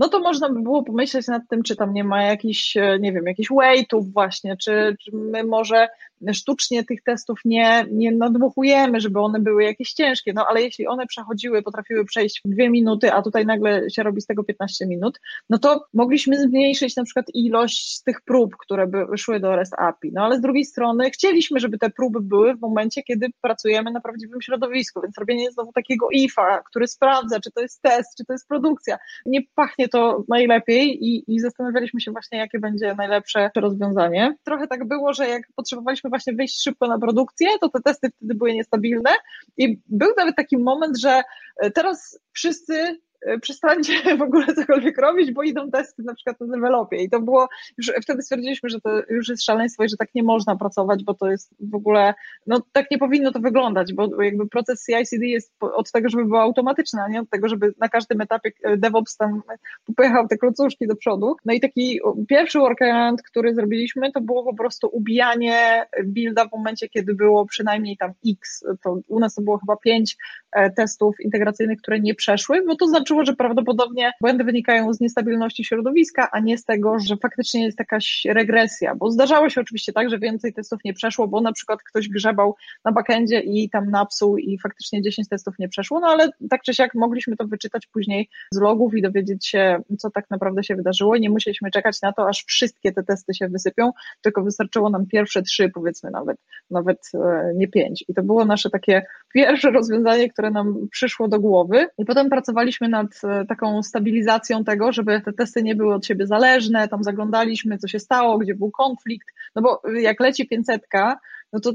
no to można by było pomyśleć nad tym, czy tam nie ma jakichś, e, nie wiem, jakichś weightów właśnie, czy, czy my może sztucznie tych testów nie, nie nadmuchujemy, żeby one były jakieś ciężkie, no ale jeśli one przechodziły, potrafiły przejść w dwie minuty, a tutaj nagle się robi z tego 15 minut, no to mogliśmy zmniejszyć na przykład ilość tych prób, które by szły do REST API, no ale z drugiej strony chcieliśmy, żeby te próby były w momencie, kiedy pracujemy na prawdziwym środowisku, więc robienie znowu takiego IFA, który sprawdza, czy to jest test, czy to jest produkcja, nie pachnie to najlepiej i, i zastanawialiśmy się właśnie, jakie będzie najlepsze rozwiązanie. Trochę tak było, że jak potrzebowaliśmy właśnie wyjść szybko na produkcję, to te testy wtedy były niestabilne. I był nawet taki moment, że e, teraz wszyscy przestańcie [laughs] w ogóle cokolwiek robić, bo idą testy na przykład na developie i to było, już wtedy stwierdziliśmy, że to już jest szaleństwo i że tak nie można pracować, bo to jest w ogóle, no tak nie powinno to wyglądać, bo jakby proces CI/CD jest od tego, żeby był automatyczny, a nie od tego, żeby na każdym etapie e, DevOps tam popychał te klocuszki do przodu. No i taki pierwszy workaround, który zrobiliśmy, to było po prostu ubijanie builda w momencie, kiedy było przynajmniej tam X, to u nas to było chyba pięć e, testów integracyjnych, które nie przeszły, bo to znaczy że prawdopodobnie błędy wynikają z niestabilności środowiska, a nie z tego, że faktycznie jest jakaś regresja, bo zdarzało się oczywiście tak, że więcej testów nie przeszło, bo na przykład ktoś grzebał na backendzie i tam napsuł i faktycznie 10 testów nie przeszło, no ale tak czy siak mogliśmy to wyczytać później z logów i dowiedzieć się, co tak naprawdę się wydarzyło. I nie musieliśmy czekać na to, aż wszystkie te testy się wysypią, tylko wystarczyło nam pierwsze trzy, powiedzmy nawet, nawet e, nie pięć. I to było nasze takie pierwsze rozwiązanie, które nam przyszło do głowy. I potem pracowaliśmy nad e, taką stabilizacją tego, żeby te testy nie były od siebie zależne, tam zaglądaliśmy, co się stało, gdzie był konflikt, no bo jak leci 500, no to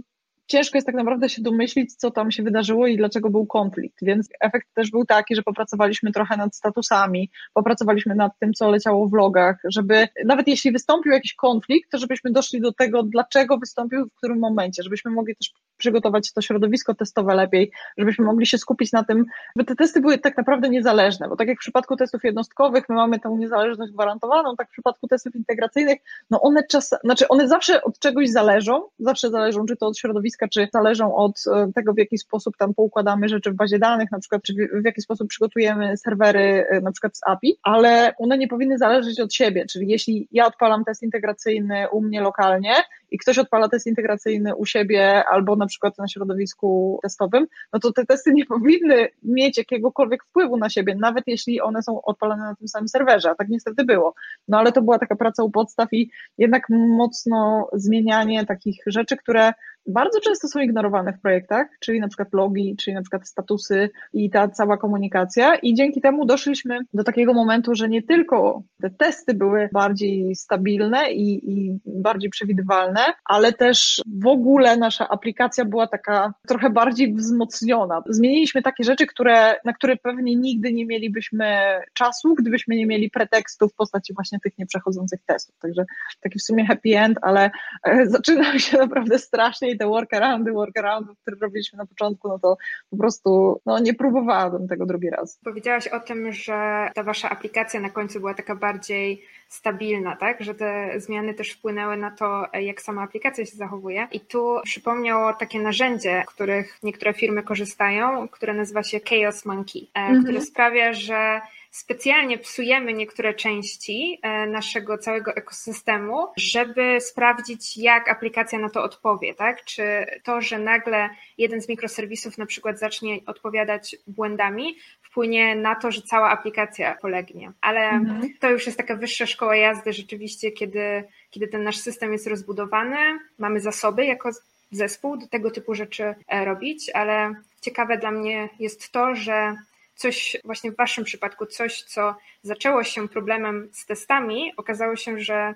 ciężko jest tak naprawdę się domyślić, co tam się wydarzyło i dlaczego był konflikt. Więc efekt też był taki, że popracowaliśmy trochę nad statusami, popracowaliśmy nad tym, co leciało w logach, żeby nawet jeśli wystąpił jakiś konflikt, to żebyśmy doszli do tego, dlaczego wystąpił, w którym momencie, żebyśmy mogli też przygotować to środowisko testowe lepiej, żebyśmy mogli się skupić na tym, żeby te testy były tak naprawdę niezależne, bo tak jak w przypadku testów jednostkowych my mamy tę niezależność gwarantowaną, tak w przypadku testów integracyjnych, no one czas, znaczy one zawsze od czegoś zależą, zawsze zależą, czy to od środowiska, czy zależą od e, tego, w jaki sposób tam poukładamy rzeczy w bazie danych, na przykład, czy w jaki sposób przygotujemy serwery, e, na przykład z API, ale one nie powinny zależeć od siebie, czyli jeśli ja odpalam test integracyjny u mnie lokalnie i ktoś odpala test integracyjny u siebie albo na przykład na środowisku testowym, no to te testy nie powinny mieć jakiegokolwiek wpływu na siebie, nawet jeśli one są odpalane na tym samym serwerze, a tak niestety było. No ale to była taka praca u podstaw i jednak mocno zmienianie takich rzeczy, które bardzo często są ignorowane w projektach, czyli na przykład logi, czyli na przykład statusy i ta cała komunikacja i dzięki temu doszliśmy do takiego momentu, że nie tylko te testy były bardziej stabilne i, i bardziej przewidywalne, ale też w ogóle nasza aplikacja była taka trochę bardziej wzmocniona. Zmieniliśmy takie rzeczy, które, na które pewnie nigdy nie mielibyśmy czasu, gdybyśmy nie mieli pretekstu w postaci właśnie tych nieprzechodzących testów. Także taki w sumie happy end, ale e, zaczyna się naprawdę strasznie i te workaroundy, workaroundy, które robiliśmy na początku, no to po prostu no, nie próbowałabym tego drugi raz. Powiedziałaś o tym, że ta wasza aplikacja na końcu była taka bardziej stabilna, tak? Że te zmiany też wpłynęły na to, jak sama aplikacja się zachowuje. I tu przypomniało takie narzędzie, których niektóre firmy korzystają, które nazywa się Chaos Monkey, mm -hmm. które sprawia, że specjalnie psujemy niektóre części e, naszego całego ekosystemu, żeby sprawdzić, jak aplikacja na to odpowie, tak? Czy to, że nagle jeden z mikroserwisów na przykład zacznie odpowiadać błędami, wpłynie na to, że cała aplikacja polegnie. Ale mhm. to już jest taka wyższa szkoła jazdy rzeczywiście, kiedy, kiedy ten nasz system jest rozbudowany, mamy zasoby jako zespół do tego typu rzeczy e, robić, ale ciekawe dla mnie jest to, że coś właśnie w Waszym przypadku, coś, co zaczęło się problemem z testami, okazało się, że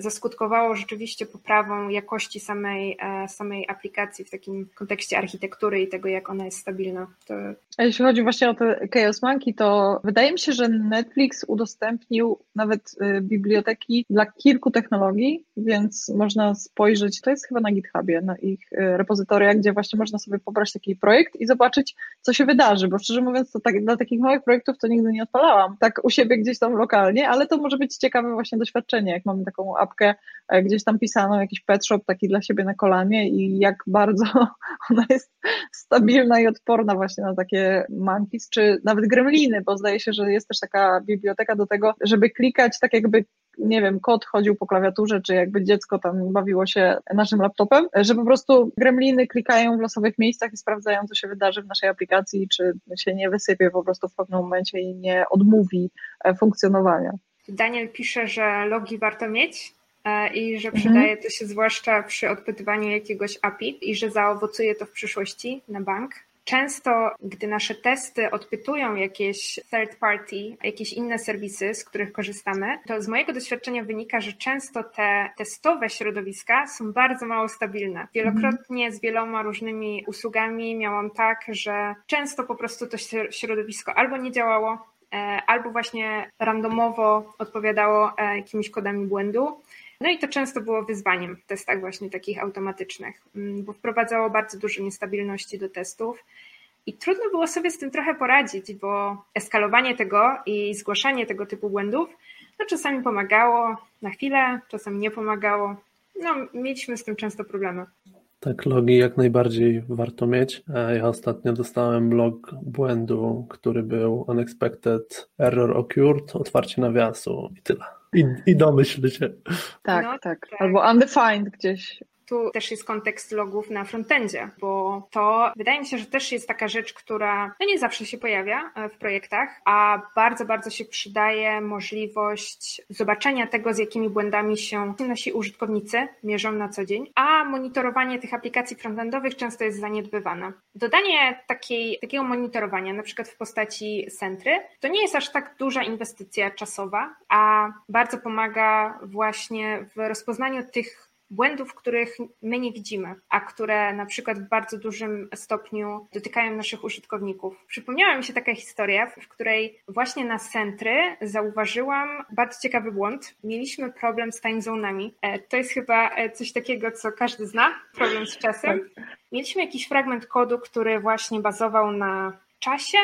zaskutkowało rzeczywiście poprawą jakości samej, e, samej aplikacji w takim kontekście architektury i tego, jak ona jest stabilna. To... A jeśli chodzi właśnie o te Chaos Monkey, to wydaje mi się, że Netflix udostępnił nawet y, biblioteki dla kilku technologii, więc można spojrzeć, to jest chyba na GitHubie, na ich y, repozytoriach, gdzie właśnie można sobie pobrać taki projekt i zobaczyć, co się wydarzy, bo szczerze mówiąc, to tak, dla takich małych projektów to nigdy nie odpalałam, tak u siebie gdzieś tam lokalnie, ale to może być ciekawe właśnie doświadczenie, jak mamy taką apkę, e, gdzieś tam pisano jakiś pet shop taki dla siebie na kolanie i jak bardzo [laughs] ona jest stabilna i odporna właśnie na takie monkeys, czy nawet gremliny, bo zdaje się, że jest też taka biblioteka do tego, żeby klikać tak jakby nie wiem, kot chodził po klawiaturze, czy jakby dziecko tam bawiło się naszym laptopem, że po prostu gremliny klikają w losowych miejscach i sprawdzają, co się wydarzy w naszej aplikacji, czy się nie wysypie po prostu w pewnym momencie i nie odmówi e, funkcjonowania. Daniel pisze, że logi warto mieć i że mhm. przydaje to się zwłaszcza przy odpytywaniu jakiegoś API i że zaowocuje to w przyszłości na bank. Często, gdy nasze testy odpytują jakieś third party, jakieś inne serwisy, z których korzystamy, to z mojego doświadczenia wynika, że często te testowe środowiska są bardzo mało stabilne. Wielokrotnie z wieloma różnymi usługami miałam tak, że często po prostu to środowisko albo nie działało, E, albo właśnie randomowo odpowiadało e, jakimiś kodami błędu. No i to często było wyzwaniem w testach właśnie takich automatycznych, mm, bo wprowadzało bardzo dużo niestabilności do testów. I trudno było sobie z tym trochę poradzić, bo eskalowanie tego i zgłaszanie tego typu błędów no czasami pomagało na chwilę, czasami nie pomagało. No, mieliśmy z tym często problemy. Tak, logi jak najbardziej warto mieć. E, ja ostatnio dostałem log błędu, który był unexpected error occurred, otwarcie nawiasu i tyle. I, i domyśl się. Tak, no, tak, tak. Albo undefined gdzieś tu też jest kontekst logów na frontendzie, bo to wydaje mi się, że też jest taka rzecz, która no nie zawsze się pojawia e, w projektach, a bardzo, bardzo się przydaje możliwość zobaczenia tego, z jakimi błędami się nasi użytkownicy mierzą na co dzień, a monitorowanie tych aplikacji frontendowych często jest zaniedbywane. Dodanie takiej, takiego monitorowania, na przykład w postaci Sentry, to nie jest aż tak duża inwestycja czasowa, a bardzo pomaga właśnie w rozpoznaniu tych błędów, których my nie widzimy, a które na przykład w bardzo dużym stopniu dotykają naszych użytkowników. Przypomniała mi się taka historia, w której właśnie na Sentry zauważyłam bardzo ciekawy błąd. Mieliśmy problem z time zone'ami. E, to jest chyba e, coś takiego, co każdy zna, problem z czasem. Tak. Mieliśmy jakiś fragment kodu, który właśnie bazował na czasie,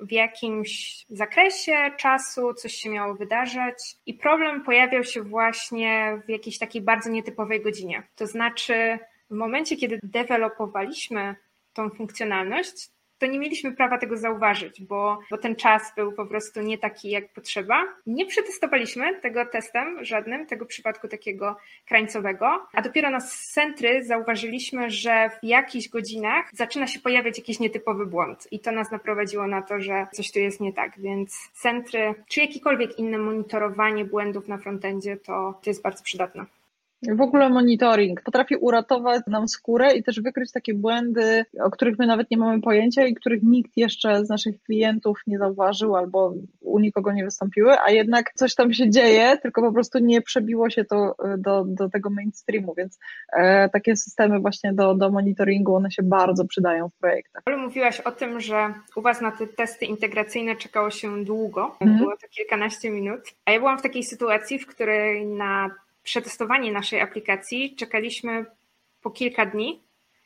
w jakimś zakresie czasu coś się miało wydarzyć i problem pojawiał się właśnie w jakiejś takiej bardzo nietypowej godzinie. To znaczy, w momencie, kiedy dewelopowaliśmy tą funkcjonalność, to nie mieliśmy prawa tego zauważyć, bo, bo ten czas był po prostu nie taki jak potrzeba. Nie przetestowaliśmy tego testem żadnym, tego przypadku takiego krańcowego, a dopiero na centry zauważyliśmy, że w jakichś godzinach zaczyna się pojawiać jakiś nietypowy błąd i to nas naprowadziło na to, że coś tu jest nie tak, więc centry czy jakiekolwiek inne monitorowanie błędów na frontendzie to, to jest bardzo przydatne. W ogóle monitoring potrafi uratować nam skórę i też wykryć takie błędy, o których my nawet nie mamy pojęcia i których nikt jeszcze z naszych klientów nie zauważył albo u nikogo nie wystąpiły, a jednak coś tam się dzieje, tylko po prostu nie przebiło się to e, do, do tego mainstreamu, więc e, takie systemy właśnie do, do monitoringu, one się bardzo przydają w projektach. Ale mówiłaś o tym, że u Was na te testy integracyjne czekało się długo, mm. było to kilkanaście minut, a ja byłam w takiej sytuacji, w której na przetestowanie naszej aplikacji czekaliśmy po kilka dni,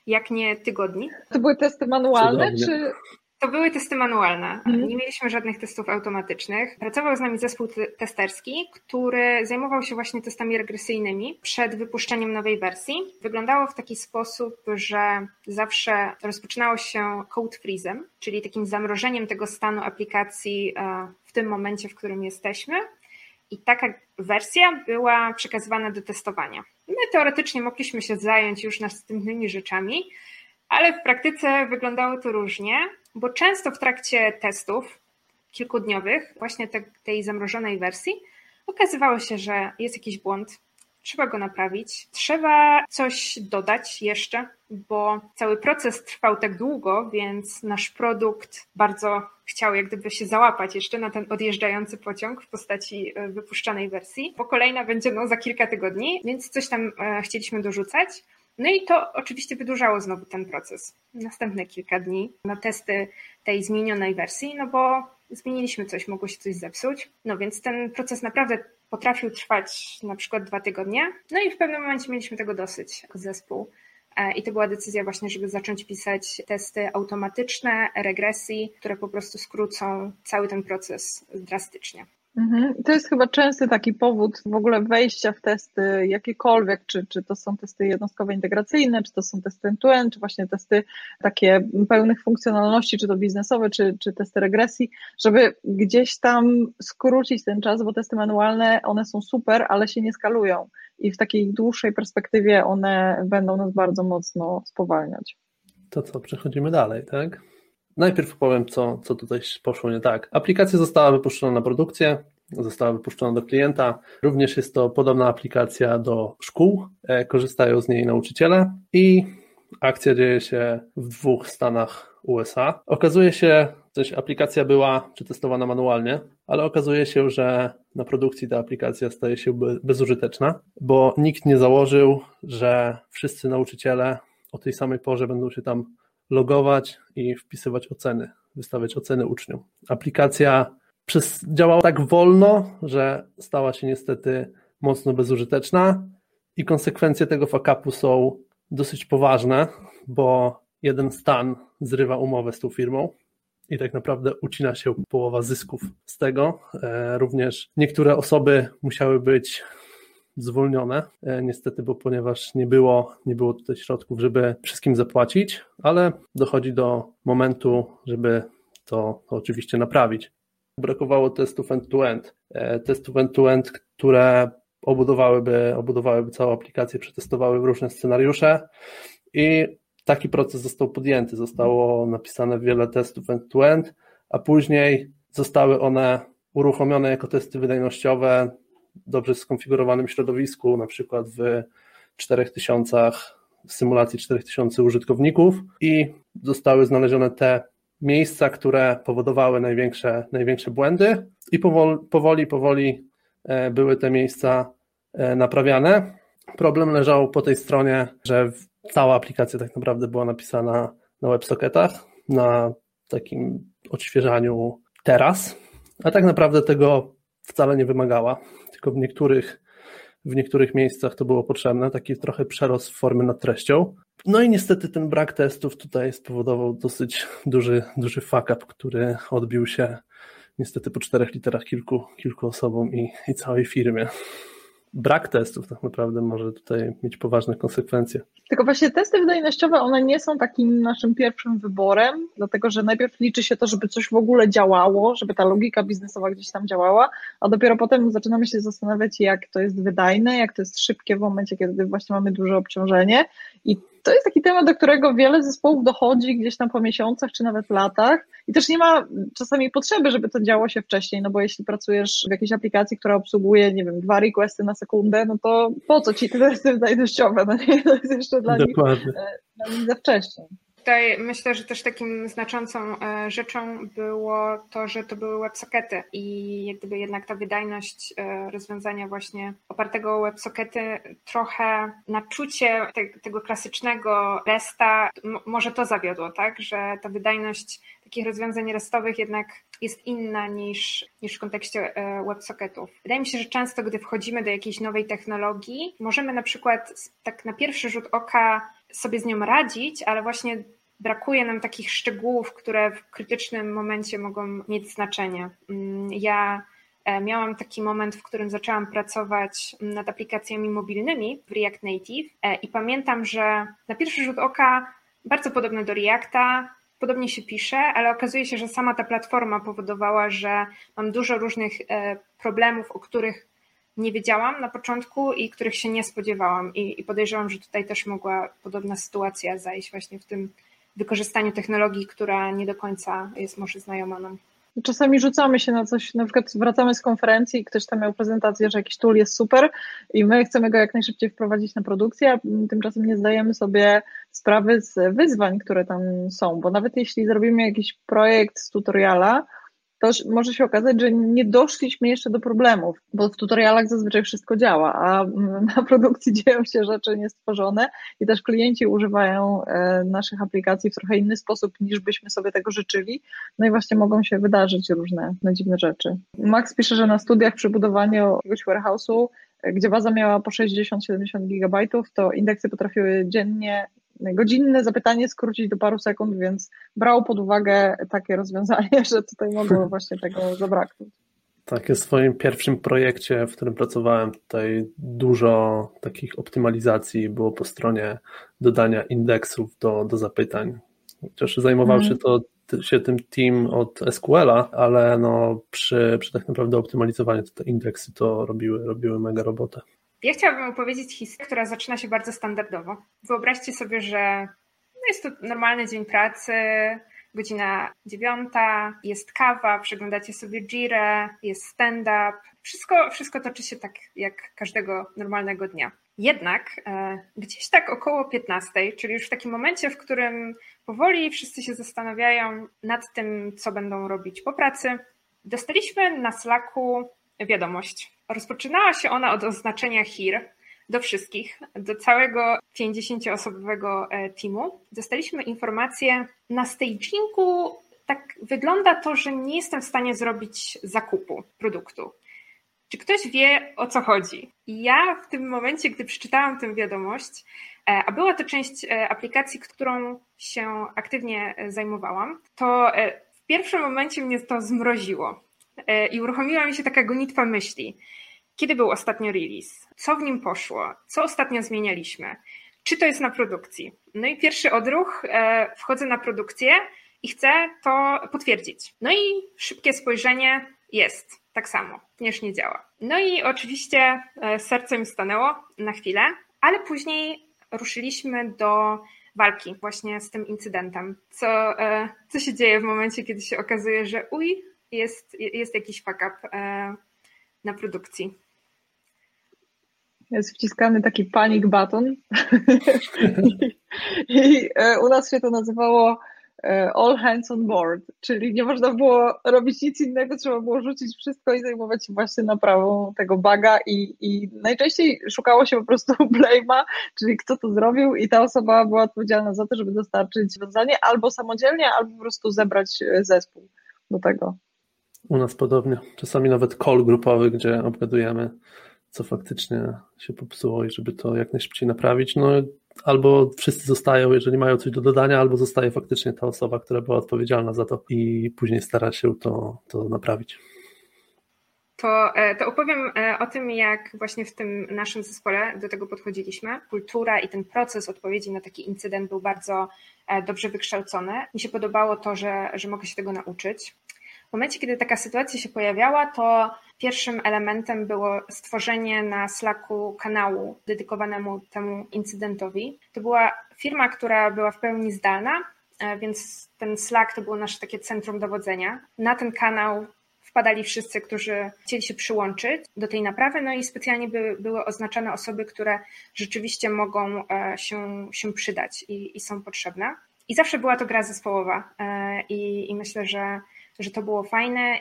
jak nie tygodni. To były testy manualne, czy to były testy manualne. Mhm. Nie mieliśmy żadnych testów automatycznych. Pracował z nami zespół testerski, który zajmował się właśnie testami regresyjnymi przed wypuszczeniem nowej wersji. Wyglądało w taki sposób, że zawsze rozpoczynało się code freezem, czyli takim zamrożeniem tego stanu aplikacji e, w tym momencie, w którym jesteśmy i taka wersja była przekazywana do testowania. My teoretycznie mogliśmy się zająć już następnymi rzeczami, ale w praktyce wyglądało to różnie, bo często w trakcie testów kilkudniowych, właśnie te, tej zamrożonej wersji, okazywało się, że jest jakiś błąd, trzeba go naprawić, trzeba coś dodać jeszcze, bo cały proces trwał tak długo, więc nasz produkt bardzo chciał jak gdyby się załapać jeszcze na ten odjeżdżający pociąg w postaci e, wypuszczanej wersji, bo kolejna będzie no, za kilka tygodni, więc coś tam e, chcieliśmy dorzucać. No i to oczywiście wydłużało znowu ten proces. Następne kilka dni na testy tej zmienionej wersji, no bo zmieniliśmy coś, mogło się coś zepsuć. No więc ten proces naprawdę potrafił trwać na przykład dwa tygodnie. No i w pewnym momencie mieliśmy tego dosyć jako zespół. E, I to była decyzja właśnie, żeby zacząć pisać testy automatyczne, regresji, które po prostu skrócą cały ten proces drastycznie. Mhm. To jest chyba częsty taki powód w ogóle wejścia w testy jakiekolwiek, czy, czy to są testy jednostkowe integracyjne, czy to są testy end-to-end, czy właśnie testy takie pełnych funkcjonalności, czy to biznesowe, czy, czy testy regresji, żeby gdzieś tam skrócić ten czas, bo testy manualne, one są super, ale się nie skalują i w takiej dłuższej perspektywie one będą nas bardzo mocno spowalniać. To co, przechodzimy dalej, tak? Najpierw powiem, co, co tutaj poszło nie tak. Aplikacja została wypuszczona na produkcję, została wypuszczona do klienta. Również jest to podobna aplikacja do szkół. E, korzystają z niej nauczyciele i akcja dzieje się w dwóch stanach USA. Okazuje się, że aplikacja była przetestowana manualnie, ale okazuje się, że na produkcji ta aplikacja staje się bezużyteczna, bo nikt nie założył, że wszyscy nauczyciele o tej samej porze będą się tam logować i wpisywać oceny, wystawiać oceny uczniom. Aplikacja przez, działała tak wolno, że stała się niestety mocno bezużyteczna i konsekwencje tego fakapu są dosyć poważne, bo jeden stan zrywa umowę z tą firmą i tak naprawdę ucina się połowa zysków z tego. E, również niektóre osoby musiały być zwolnione, e, niestety, bo ponieważ nie było, nie było tutaj środków, żeby wszystkim zapłacić, ale dochodzi do momentu, żeby to, oczywiście naprawić. Brakowało testów end-to-end, e, testów end-to-end, które obudowałyby, obudowałyby całą aplikację, przetestowały różne scenariusze i taki proces został podjęty. Zostało napisane wiele testów end-to-end, a później zostały one uruchomione jako testy wydajnościowe dobrze skonfigurowanym środowisku, na przykład w 4000 w symulacji 4000 użytkowników i zostały znalezione te miejsca, które powodowały największe, największe błędy i powoli, powoli, powoli e, były te miejsca e, naprawiane. Problem leżał po tej stronie, że cała aplikacja tak naprawdę była napisana na WebSocketach, na takim odświeżaniu teraz, a tak naprawdę tego wcale nie wymagała, tylko w niektórych, w niektórych miejscach to było potrzebne, taki trochę przerost formy nad treścią. No i niestety ten brak testów tutaj spowodował dosyć duży, duży fuck up, który odbił się niestety po czterech literach kilku, kilku osobom i, i całej firmie brak testów tak naprawdę może tutaj mieć poważne konsekwencje. Tylko właśnie testy wydajnościowe, one nie są takim naszym pierwszym wyborem, dlatego że najpierw liczy się to, żeby coś w ogóle działało, żeby ta logika biznesowa gdzieś tam działała, a dopiero potem zaczynamy się zastanawiać, jak to jest wydajne, jak to jest szybkie w momencie, kiedy właśnie mamy duże obciążenie i to jest taki temat, do którego wiele zespołów dochodzi gdzieś tam po miesiącach czy nawet latach i też nie ma czasami potrzeby, żeby to działo się wcześniej, no bo jeśli pracujesz w jakiejś aplikacji, która obsługuje, nie wiem, dwa requesty na sekundę, no to po co ci te testy [laughs] wydajnościowe, no nie, to jest jeszcze dla Dokładnie. nich, e, dla nich za wcześnie. Tutaj myślę, że też takim znaczącą e, rzeczą było to, że to były WebSockety i jak gdyby jednak ta wydajność e, rozwiązania właśnie opartego o WebSockety trochę na czucie te, tego klasycznego RESTA może to zawiodło, tak, że ta wydajność takich rozwiązań restowych jednak jest inna niż, niż w kontekście e, WebSocketów. Wydaje mi się, że często, gdy wchodzimy do jakiejś nowej technologii, możemy na przykład tak na pierwszy rzut oka sobie z nią radzić, ale właśnie brakuje nam takich szczegółów, które w krytycznym momencie mogą mieć znaczenie. Mm, ja e, miałam taki moment, w którym zaczęłam pracować nad aplikacjami mobilnymi w React Native e, i pamiętam, że na pierwszy rzut oka bardzo podobne do Reacta, podobnie się pisze, ale okazuje się, że sama ta platforma powodowała, że mam dużo różnych e, problemów, o których nie wiedziałam na początku i których się nie spodziewałam. I, i podejrzewam, że tutaj też mogła podobna sytuacja zajść właśnie w tym wykorzystaniu technologii, która nie do końca jest może znajoma nam. Czasami rzucamy się na coś, na przykład wracamy z konferencji i ktoś tam miał prezentację, że jakiś tool jest super i my chcemy go jak najszybciej wprowadzić na produkcję, a tymczasem nie zdajemy sobie sprawy z wyzwań, które tam są, bo nawet jeśli zrobimy jakiś projekt z tutoriala, to może się okazać, że nie doszliśmy jeszcze do problemów, bo w tutorialach zazwyczaj wszystko działa, a [laughs] na produkcji dzieją się rzeczy niestworzone i też klienci używają e, naszych aplikacji w trochę inny sposób niż byśmy sobie tego życzyli. No i właśnie mogą się wydarzyć różne dziwne rzeczy. Max pisze, że na studiach przy budowaniu jakiegoś warehouse'u gdzie baza miała po 60-70 gigabajtów, to indeksy potrafiły dziennie godzinne zapytanie skrócić do paru sekund, więc brał pod uwagę takie rozwiązanie, [laughs] że tutaj mogło właśnie tego zabraknąć. Tak, w swoim pierwszym projekcie, w którym pracowałem, tutaj dużo takich optymalizacji było po stronie dodania indeksów do, do zapytań. Chociaż zajmował mm. się to się tym team od SQL-a, ale no przy, przy tak naprawdę optymalizowaniu te indeksy to robiły, robiły mega robotę. Ja chciałabym opowiedzieć historię, która zaczyna się bardzo standardowo. Wyobraźcie sobie, że jest to normalny dzień pracy, godzina dziewiąta, jest kawa, przeglądacie sobie Jirę, jest stand-up. Wszystko, wszystko toczy się tak jak każdego normalnego dnia. Jednak e, gdzieś tak około 15, czyli już w takim momencie, w którym powoli wszyscy się zastanawiają nad tym, co będą robić po pracy, dostaliśmy na Slacku wiadomość. Rozpoczynała się ona od oznaczenia HIR do wszystkich, do całego 50-osobowego e, teamu. Dostaliśmy informację na stagingu. Tak wygląda to, że nie jestem w stanie zrobić zakupu produktu. Czy ktoś wie o co chodzi? I ja w tym momencie, gdy przeczytałam tę wiadomość, e, a była to część e, aplikacji, którą się aktywnie zajmowałam, to w pierwszym momencie mnie to zmroziło i uruchomiła mi się taka gonitwa myśli kiedy był ostatnio release, co w nim poszło, co ostatnio zmienialiśmy, czy to jest na produkcji. No i pierwszy odruch, e, wchodzę na produkcję i chcę to potwierdzić. No i szybkie spojrzenie jest tak samo, już nie działa. No i oczywiście e, serce mi stanęło na chwilę, ale później ruszyliśmy do walki właśnie z tym incydentem. Co, e, co się dzieje w momencie, kiedy się okazuje, że uj, jest, jest jakiś fuck up na produkcji? Jest wciskany taki panic button. [laughs] I u nas się to nazywało E, all hands on board, czyli nie można było robić nic innego, trzeba było rzucić wszystko i zajmować się właśnie naprawą tego baga i, i najczęściej szukało się po prostu [laughs] blame'a, czyli kto to zrobił i ta osoba była odpowiedzialna za to, żeby dostarczyć rozwiązanie albo samodzielnie, albo po prostu zebrać e, zespół do tego. U nas podobnie. Czasami nawet call grupowy, gdzie obgadujemy, co faktycznie się popsuło i żeby to jak najszybciej naprawić. No albo wszyscy zostają, jeżeli mają coś do dodania, albo zostaje faktycznie ta osoba, która była odpowiedzialna za to i później stara się to, to naprawić. To, e, to opowiem e, o tym, jak właśnie w tym naszym zespole do tego podchodziliśmy. Kultura i ten proces odpowiedzi na taki incydent był bardzo e, dobrze wykształcony. Mi się podobało to, że, że mogę się tego nauczyć. W momencie, kiedy taka sytuacja się pojawiała, to pierwszym elementem było stworzenie na Slacku kanału dedykowanemu temu incydentowi. To była firma, która była w pełni zdalna, e, więc ten Slack to było nasze takie centrum dowodzenia. Na ten kanał wpadali wszyscy, którzy chcieli się przyłączyć do tej naprawy, no i specjalnie by, były oznaczone osoby, które rzeczywiście mogą e, się, się przydać i, i są potrzebne. I zawsze była to gra zespołowa e, i, i myślę, że że to było fajne.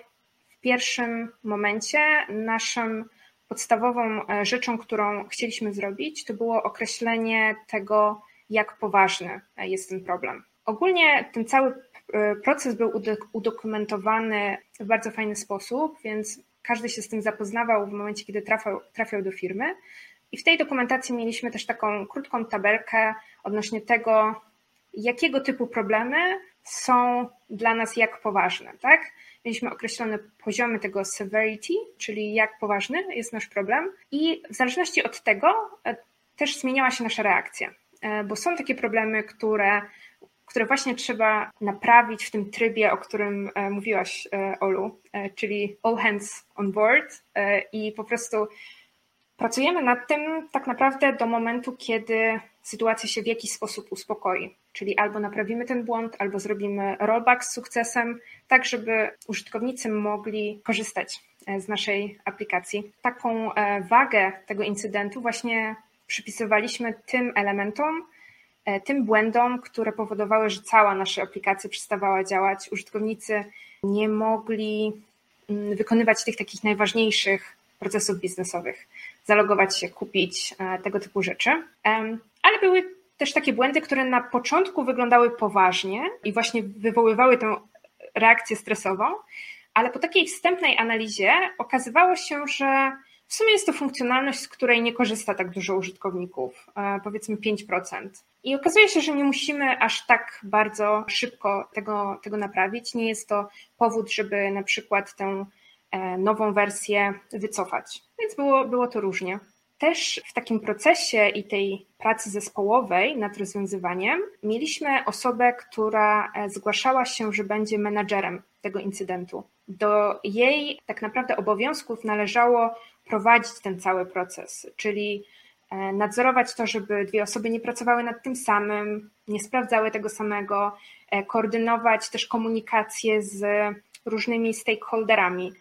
W pierwszym momencie naszą podstawową e, rzeczą, którą chcieliśmy zrobić, to było określenie tego, jak poważny jest ten problem. Ogólnie ten cały e, proces był udokumentowany w bardzo fajny sposób, więc każdy się z tym zapoznawał w momencie, kiedy trafiał, trafiał do firmy. I w tej dokumentacji mieliśmy też taką krótką tabelkę odnośnie tego, jakiego typu problemy są dla nas jak poważne, tak? Mieliśmy określone poziomy tego severity, czyli jak poważny jest nasz problem i w zależności od tego e, też zmieniała się nasza reakcja, e, bo są takie problemy, które, które właśnie trzeba naprawić w tym trybie, o którym e, mówiłaś, Olu, czyli all hands on board i po prostu pracujemy nad tym tak naprawdę do momentu, kiedy sytuacja się w jakiś sposób uspokoi. Czyli albo naprawimy ten błąd, albo zrobimy rollback z sukcesem, tak żeby użytkownicy mogli korzystać e, z naszej aplikacji. Taką e, wagę tego incydentu właśnie przypisywaliśmy tym elementom, e, tym błędom, które powodowały, że cała nasza aplikacja przestawała działać. Użytkownicy nie mogli mm, wykonywać tych takich najważniejszych procesów biznesowych, zalogować się, kupić tego typu rzeczy. Ale były też takie błędy, które na początku wyglądały poważnie i właśnie wywoływały tę reakcję stresową, ale po takiej wstępnej analizie okazywało się, że w sumie jest to funkcjonalność, z której nie korzysta tak dużo użytkowników, e, powiedzmy 5%. I okazuje się, że nie musimy aż tak bardzo szybko tego, tego naprawić. Nie jest to powód, żeby na przykład tę e, nową wersję wycofać. Więc było, było to różnie. Też w takim procesie i tej pracy zespołowej nad rozwiązywaniem mieliśmy osobę, która e, zgłaszała się, że będzie menadżerem tego incydentu. Do jej tak naprawdę obowiązków należało prowadzić ten cały proces, czyli e, nadzorować to, żeby dwie osoby nie pracowały nad tym samym, nie sprawdzały tego samego, e, koordynować też komunikację z różnymi stakeholderami,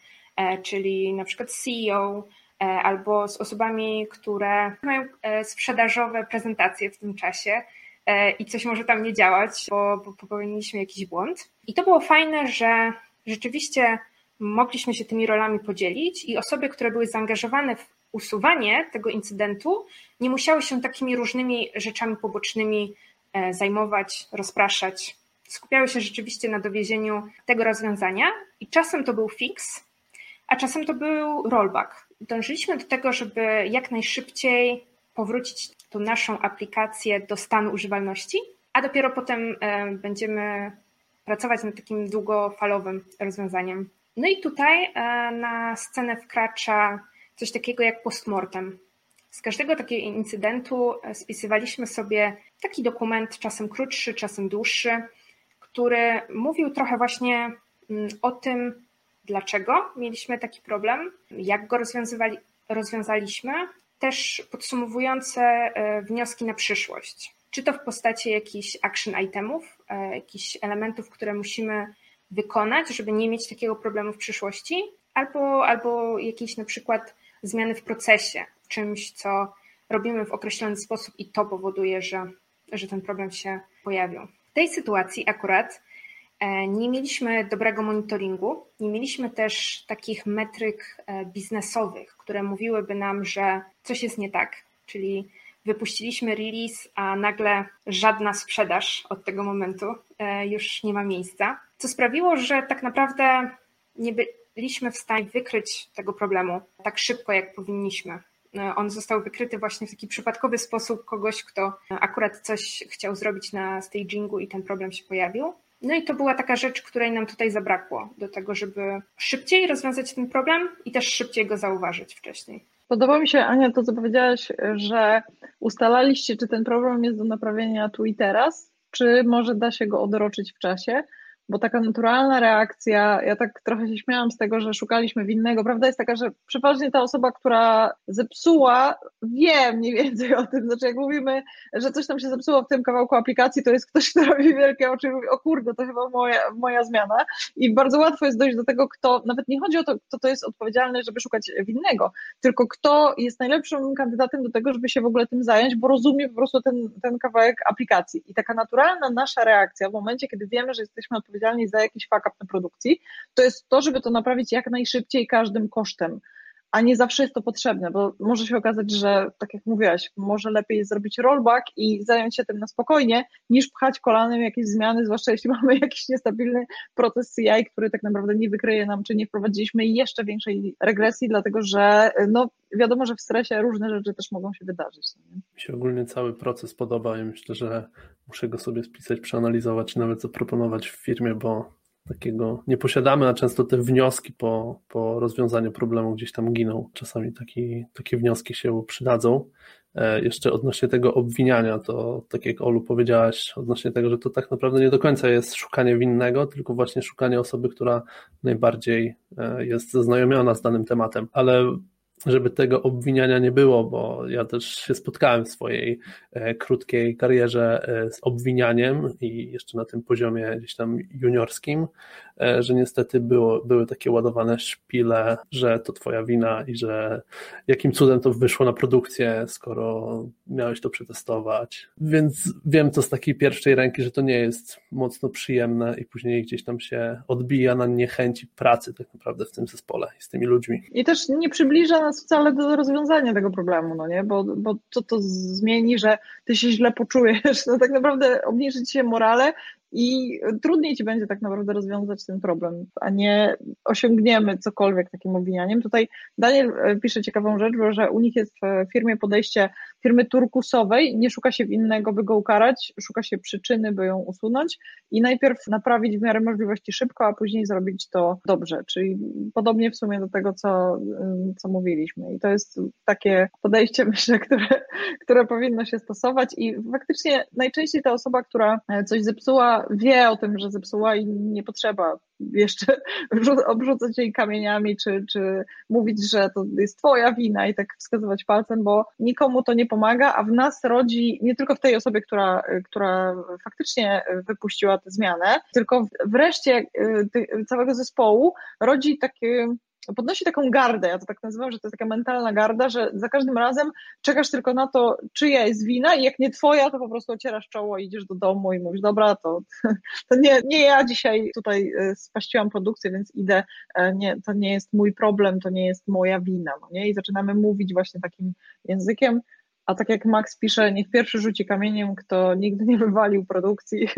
czyli na przykład CEO, albo z osobami, które mają e, sprzedażowe prezentacje w tym czasie e, i coś może tam nie działać, bo popełniliśmy jakiś błąd. I to było fajne, że rzeczywiście mogliśmy się tymi rolami podzielić i osoby, które były zaangażowane w usuwanie tego incydentu, nie musiały się takimi różnymi rzeczami pobocznymi zajmować, rozpraszać. Skupiały się rzeczywiście na dowiezieniu tego rozwiązania i czasem to był fix, a czasem to był rollback dążyliśmy do tego, żeby jak najszybciej powrócić tą naszą aplikację do stanu używalności, a dopiero potem e, będziemy pracować nad takim długofalowym rozwiązaniem. No i tutaj e, na scenę wkracza coś takiego jak postmortem. Z każdego takiego incydentu spisywaliśmy sobie taki dokument, czasem krótszy, czasem dłuższy, który mówił trochę właśnie mm, o tym, dlaczego mieliśmy taki problem, jak go rozwiązywali, rozwiązaliśmy, też podsumowujące e, wnioski na przyszłość. Czy to w postaci jakichś action itemów, e, jakichś elementów, które musimy wykonać, żeby nie mieć takiego problemu w przyszłości, albo, albo jakieś na przykład zmiany w procesie, czymś, co robimy w określony sposób i to powoduje, że, że ten problem się pojawił. W tej sytuacji akurat nie mieliśmy dobrego monitoringu, nie mieliśmy też takich metryk e, biznesowych, które mówiłyby nam, że coś jest nie tak, czyli wypuściliśmy release, a nagle żadna sprzedaż od tego momentu e, już nie ma miejsca, co sprawiło, że tak naprawdę nie byliśmy w stanie wykryć tego problemu tak szybko, jak powinniśmy. E, on został wykryty właśnie w taki przypadkowy sposób kogoś, kto akurat coś chciał zrobić na stagingu i ten problem się pojawił. No i to była taka rzecz, której nam tutaj zabrakło do tego, żeby szybciej rozwiązać ten problem i też szybciej go zauważyć wcześniej. Podoba mi się, Ania, to co powiedziałaś, że ustalaliście, czy ten problem jest do naprawienia tu i teraz, czy może da się go odroczyć w czasie bo taka naturalna reakcja, ja tak trochę się śmiałam z tego, że szukaliśmy winnego. Prawda jest taka, że przeważnie ta osoba, która zepsuła, wie mniej więcej o tym. Znaczy, jak mówimy, że coś tam się zepsuło w tym kawałku aplikacji, to jest ktoś, kto robi wielkie oczy i mówi, o kurde, to chyba moja, moja zmiana. I bardzo łatwo jest dojść do tego, kto, nawet nie chodzi o to, kto to jest odpowiedzialny, żeby szukać winnego, tylko kto jest najlepszym kandydatem do tego, żeby się w ogóle tym zająć, bo rozumie po prostu ten, ten kawałek aplikacji. I taka naturalna nasza reakcja w momencie, kiedy wiemy, że jesteśmy odpowiedzialni odpowiedzialni za jakiś fuck up na produkcji, to jest to, żeby to naprawić jak najszybciej każdym kosztem. A nie zawsze jest to potrzebne, bo może się okazać, że tak jak mówiłaś, może lepiej zrobić rollback i zająć się tym na spokojnie, niż pchać kolanem jakieś zmiany, zwłaszcza jeśli [laughs] mamy jakiś niestabilny proces CI, który tak naprawdę nie wykryje nam, czy nie wprowadziliśmy jeszcze większej regresji, dlatego że no, wiadomo, że w stresie różne rzeczy też mogą się wydarzyć. Nie? Mi się ogólnie cały proces podoba i myślę, że muszę go sobie spisać, przeanalizować nawet zaproponować w firmie, bo takiego nie posiadamy, a często te wnioski po, po rozwiązaniu problemu gdzieś tam giną. Czasami taki, takie wnioski się przydadzą. E, jeszcze odnośnie tego obwiniania, to tak jak Olu powiedziałaś, odnośnie tego, że to tak naprawdę nie do końca jest szukanie winnego, tylko właśnie szukanie osoby, która najbardziej e, jest zaznajomiona z danym tematem. Ale żeby tego obwiniania nie było, bo ja też się spotkałem w swojej e, krótkiej karierze e, z obwinianiem i jeszcze na tym poziomie gdzieś tam juniorskim, e, że niestety było, były takie ładowane szpile, że to twoja wina i że jakim cudem to wyszło na produkcję, skoro miałeś to przetestować. Więc wiem to z takiej pierwszej ręki, że to nie jest mocno przyjemne i później gdzieś tam się odbija na niechęci pracy tak naprawdę w tym zespole i z tymi ludźmi. I też nie przybliża nas wcale do rozwiązania tego problemu, no nie? Bo, bo co to zmieni, że ty się źle poczujesz? [laughs] No tak naprawdę obniży ci się morale i trudniej ci będzie tak naprawdę rozwiązać ten problem, a nie osiągniemy cokolwiek takim obwinianiem. Tutaj Daniel e, pisze ciekawą rzecz, że u nich jest w firmie podejście firmy turkusowej, nie szuka się winnego, by go ukarać, szuka się przyczyny, by ją usunąć i najpierw naprawić w miarę możliwości szybko, a później zrobić to dobrze, czyli podobnie w sumie do tego, co, co mówiliśmy. I to jest takie podejście, [laughs] myślę, które, które powinno się stosować i faktycznie najczęściej ta osoba, która coś zepsuła, wie o tym, że zepsuła i nie potrzeba jeszcze [laughs] obrzucać jej kamieniami, czy, czy mówić, że to jest twoja wina i tak wskazywać palcem, bo nikomu to nie pomaga, a w nas rodzi, nie tylko w tej osobie, która, która faktycznie wypuściła tę zmianę, tylko wreszcie y, całego zespołu rodzi takie podnosi taką gardę, ja to tak nazywam, że to jest taka mentalna garda, że za każdym razem czekasz tylko na to, czyja jest wina i jak nie twoja, to po prostu ocierasz czoło, idziesz do domu i mówisz, dobra, to, [laughs] to nie, nie ja dzisiaj tutaj e, spaściłam produkcję, więc idę, e, nie, to nie jest mój problem, to nie jest moja wina, no nie? I zaczynamy mówić właśnie takim językiem, a tak jak Max pisze, niech pierwszy rzuci kamieniem, kto nigdy nie wywalił produkcji.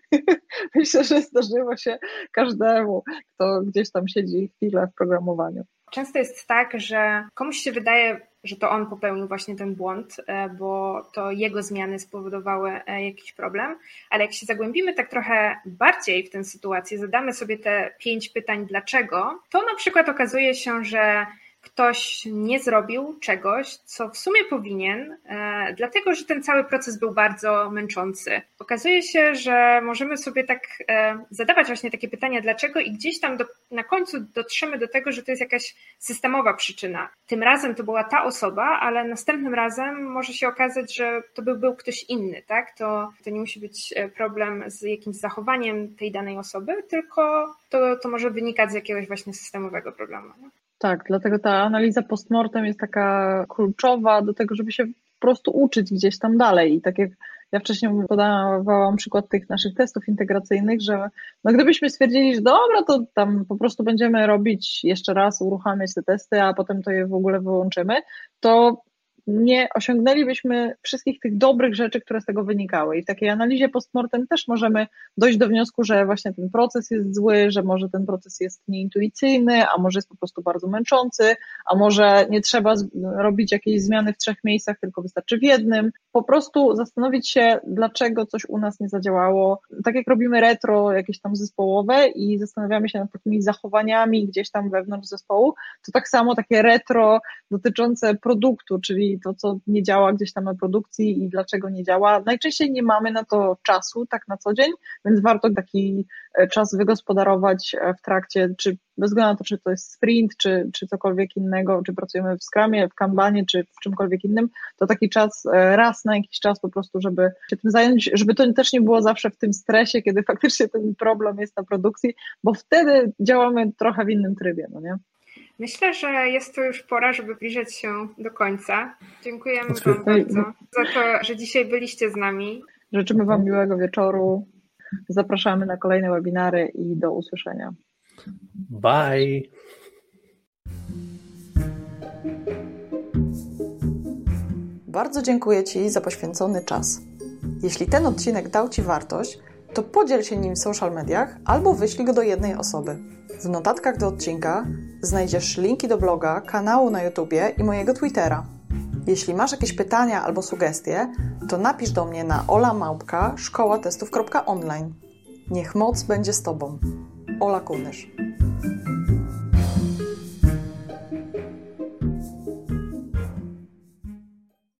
[laughs] Myślę, że zdarzyło się każdemu, kto gdzieś tam siedzi chwilę w programowaniu. Często jest tak, że komuś się wydaje, że to on popełnił właśnie ten błąd, e, bo to jego zmiany spowodowały e, jakiś problem, ale jak się zagłębimy tak trochę bardziej w tę sytuację, zadamy sobie te pięć pytań dlaczego, to na przykład okazuje się, że ktoś nie zrobił czegoś, co w sumie powinien, e, dlatego że ten cały proces był bardzo męczący. Okazuje się, że możemy sobie tak e, zadawać właśnie takie pytania, dlaczego, i gdzieś tam do, na końcu dotrzemy do tego, że to jest jakaś systemowa przyczyna. Tym razem to była ta osoba, ale następnym razem może się okazać, że to był, był ktoś inny, tak? To, to nie musi być e, problem z jakimś zachowaniem tej danej osoby, tylko to, to może wynikać z jakiegoś właśnie systemowego problemu. Tak, dlatego ta analiza postmortem jest taka kluczowa do tego, żeby się po prostu uczyć gdzieś tam dalej. I tak jak ja wcześniej podawałam przykład tych naszych testów integracyjnych, że no gdybyśmy stwierdzili, że dobra, to tam po prostu będziemy robić jeszcze raz, uruchamiać te testy, a potem to je w ogóle wyłączymy, to nie osiągnęlibyśmy wszystkich tych dobrych rzeczy, które z tego wynikały. I w takiej analizie postmortem też możemy dojść do wniosku, że właśnie ten proces jest zły, że może ten proces jest nieintuicyjny, a może jest po prostu bardzo męczący, a może nie trzeba robić jakiejś zmiany w trzech miejscach, tylko wystarczy w jednym. Po prostu zastanowić się, dlaczego coś u nas nie zadziałało. Tak jak robimy retro jakieś tam zespołowe i zastanawiamy się nad takimi zachowaniami gdzieś tam wewnątrz zespołu, to tak samo takie retro dotyczące produktu, czyli to, co nie działa gdzieś tam na produkcji i dlaczego nie działa. Najczęściej nie mamy na to czasu, tak na co dzień, więc warto taki e, czas wygospodarować e, w trakcie, czy bez względu na to, czy to jest sprint, czy, czy cokolwiek innego, czy pracujemy w Scrumie, w Kanbanie, czy w czymkolwiek innym, to taki czas e, raz na jakiś czas po prostu, żeby się tym zająć, żeby to też nie było zawsze w tym stresie, kiedy [laughs] faktycznie ten problem jest na produkcji, bo wtedy działamy trochę w innym trybie, no nie? Myślę, że jest to już pora, żeby zbliżać się do końca. Dziękujemy Wam bardzo za to, że dzisiaj byliście z nami. Życzymy Wam miłego wieczoru. Zapraszamy na kolejne webinary i do usłyszenia. Bye. Bardzo dziękuję Ci za poświęcony czas. Jeśli ten odcinek dał Ci wartość, to podziel się nim w social mediach albo wyślij go do jednej osoby. W notatkach do odcinka znajdziesz linki do bloga, kanału na YouTubie i mojego Twittera. Jeśli masz jakieś pytania albo sugestie, to napisz do mnie na olamałpka szkoła testów.online. Niech moc będzie z Tobą. Ola Kunysz.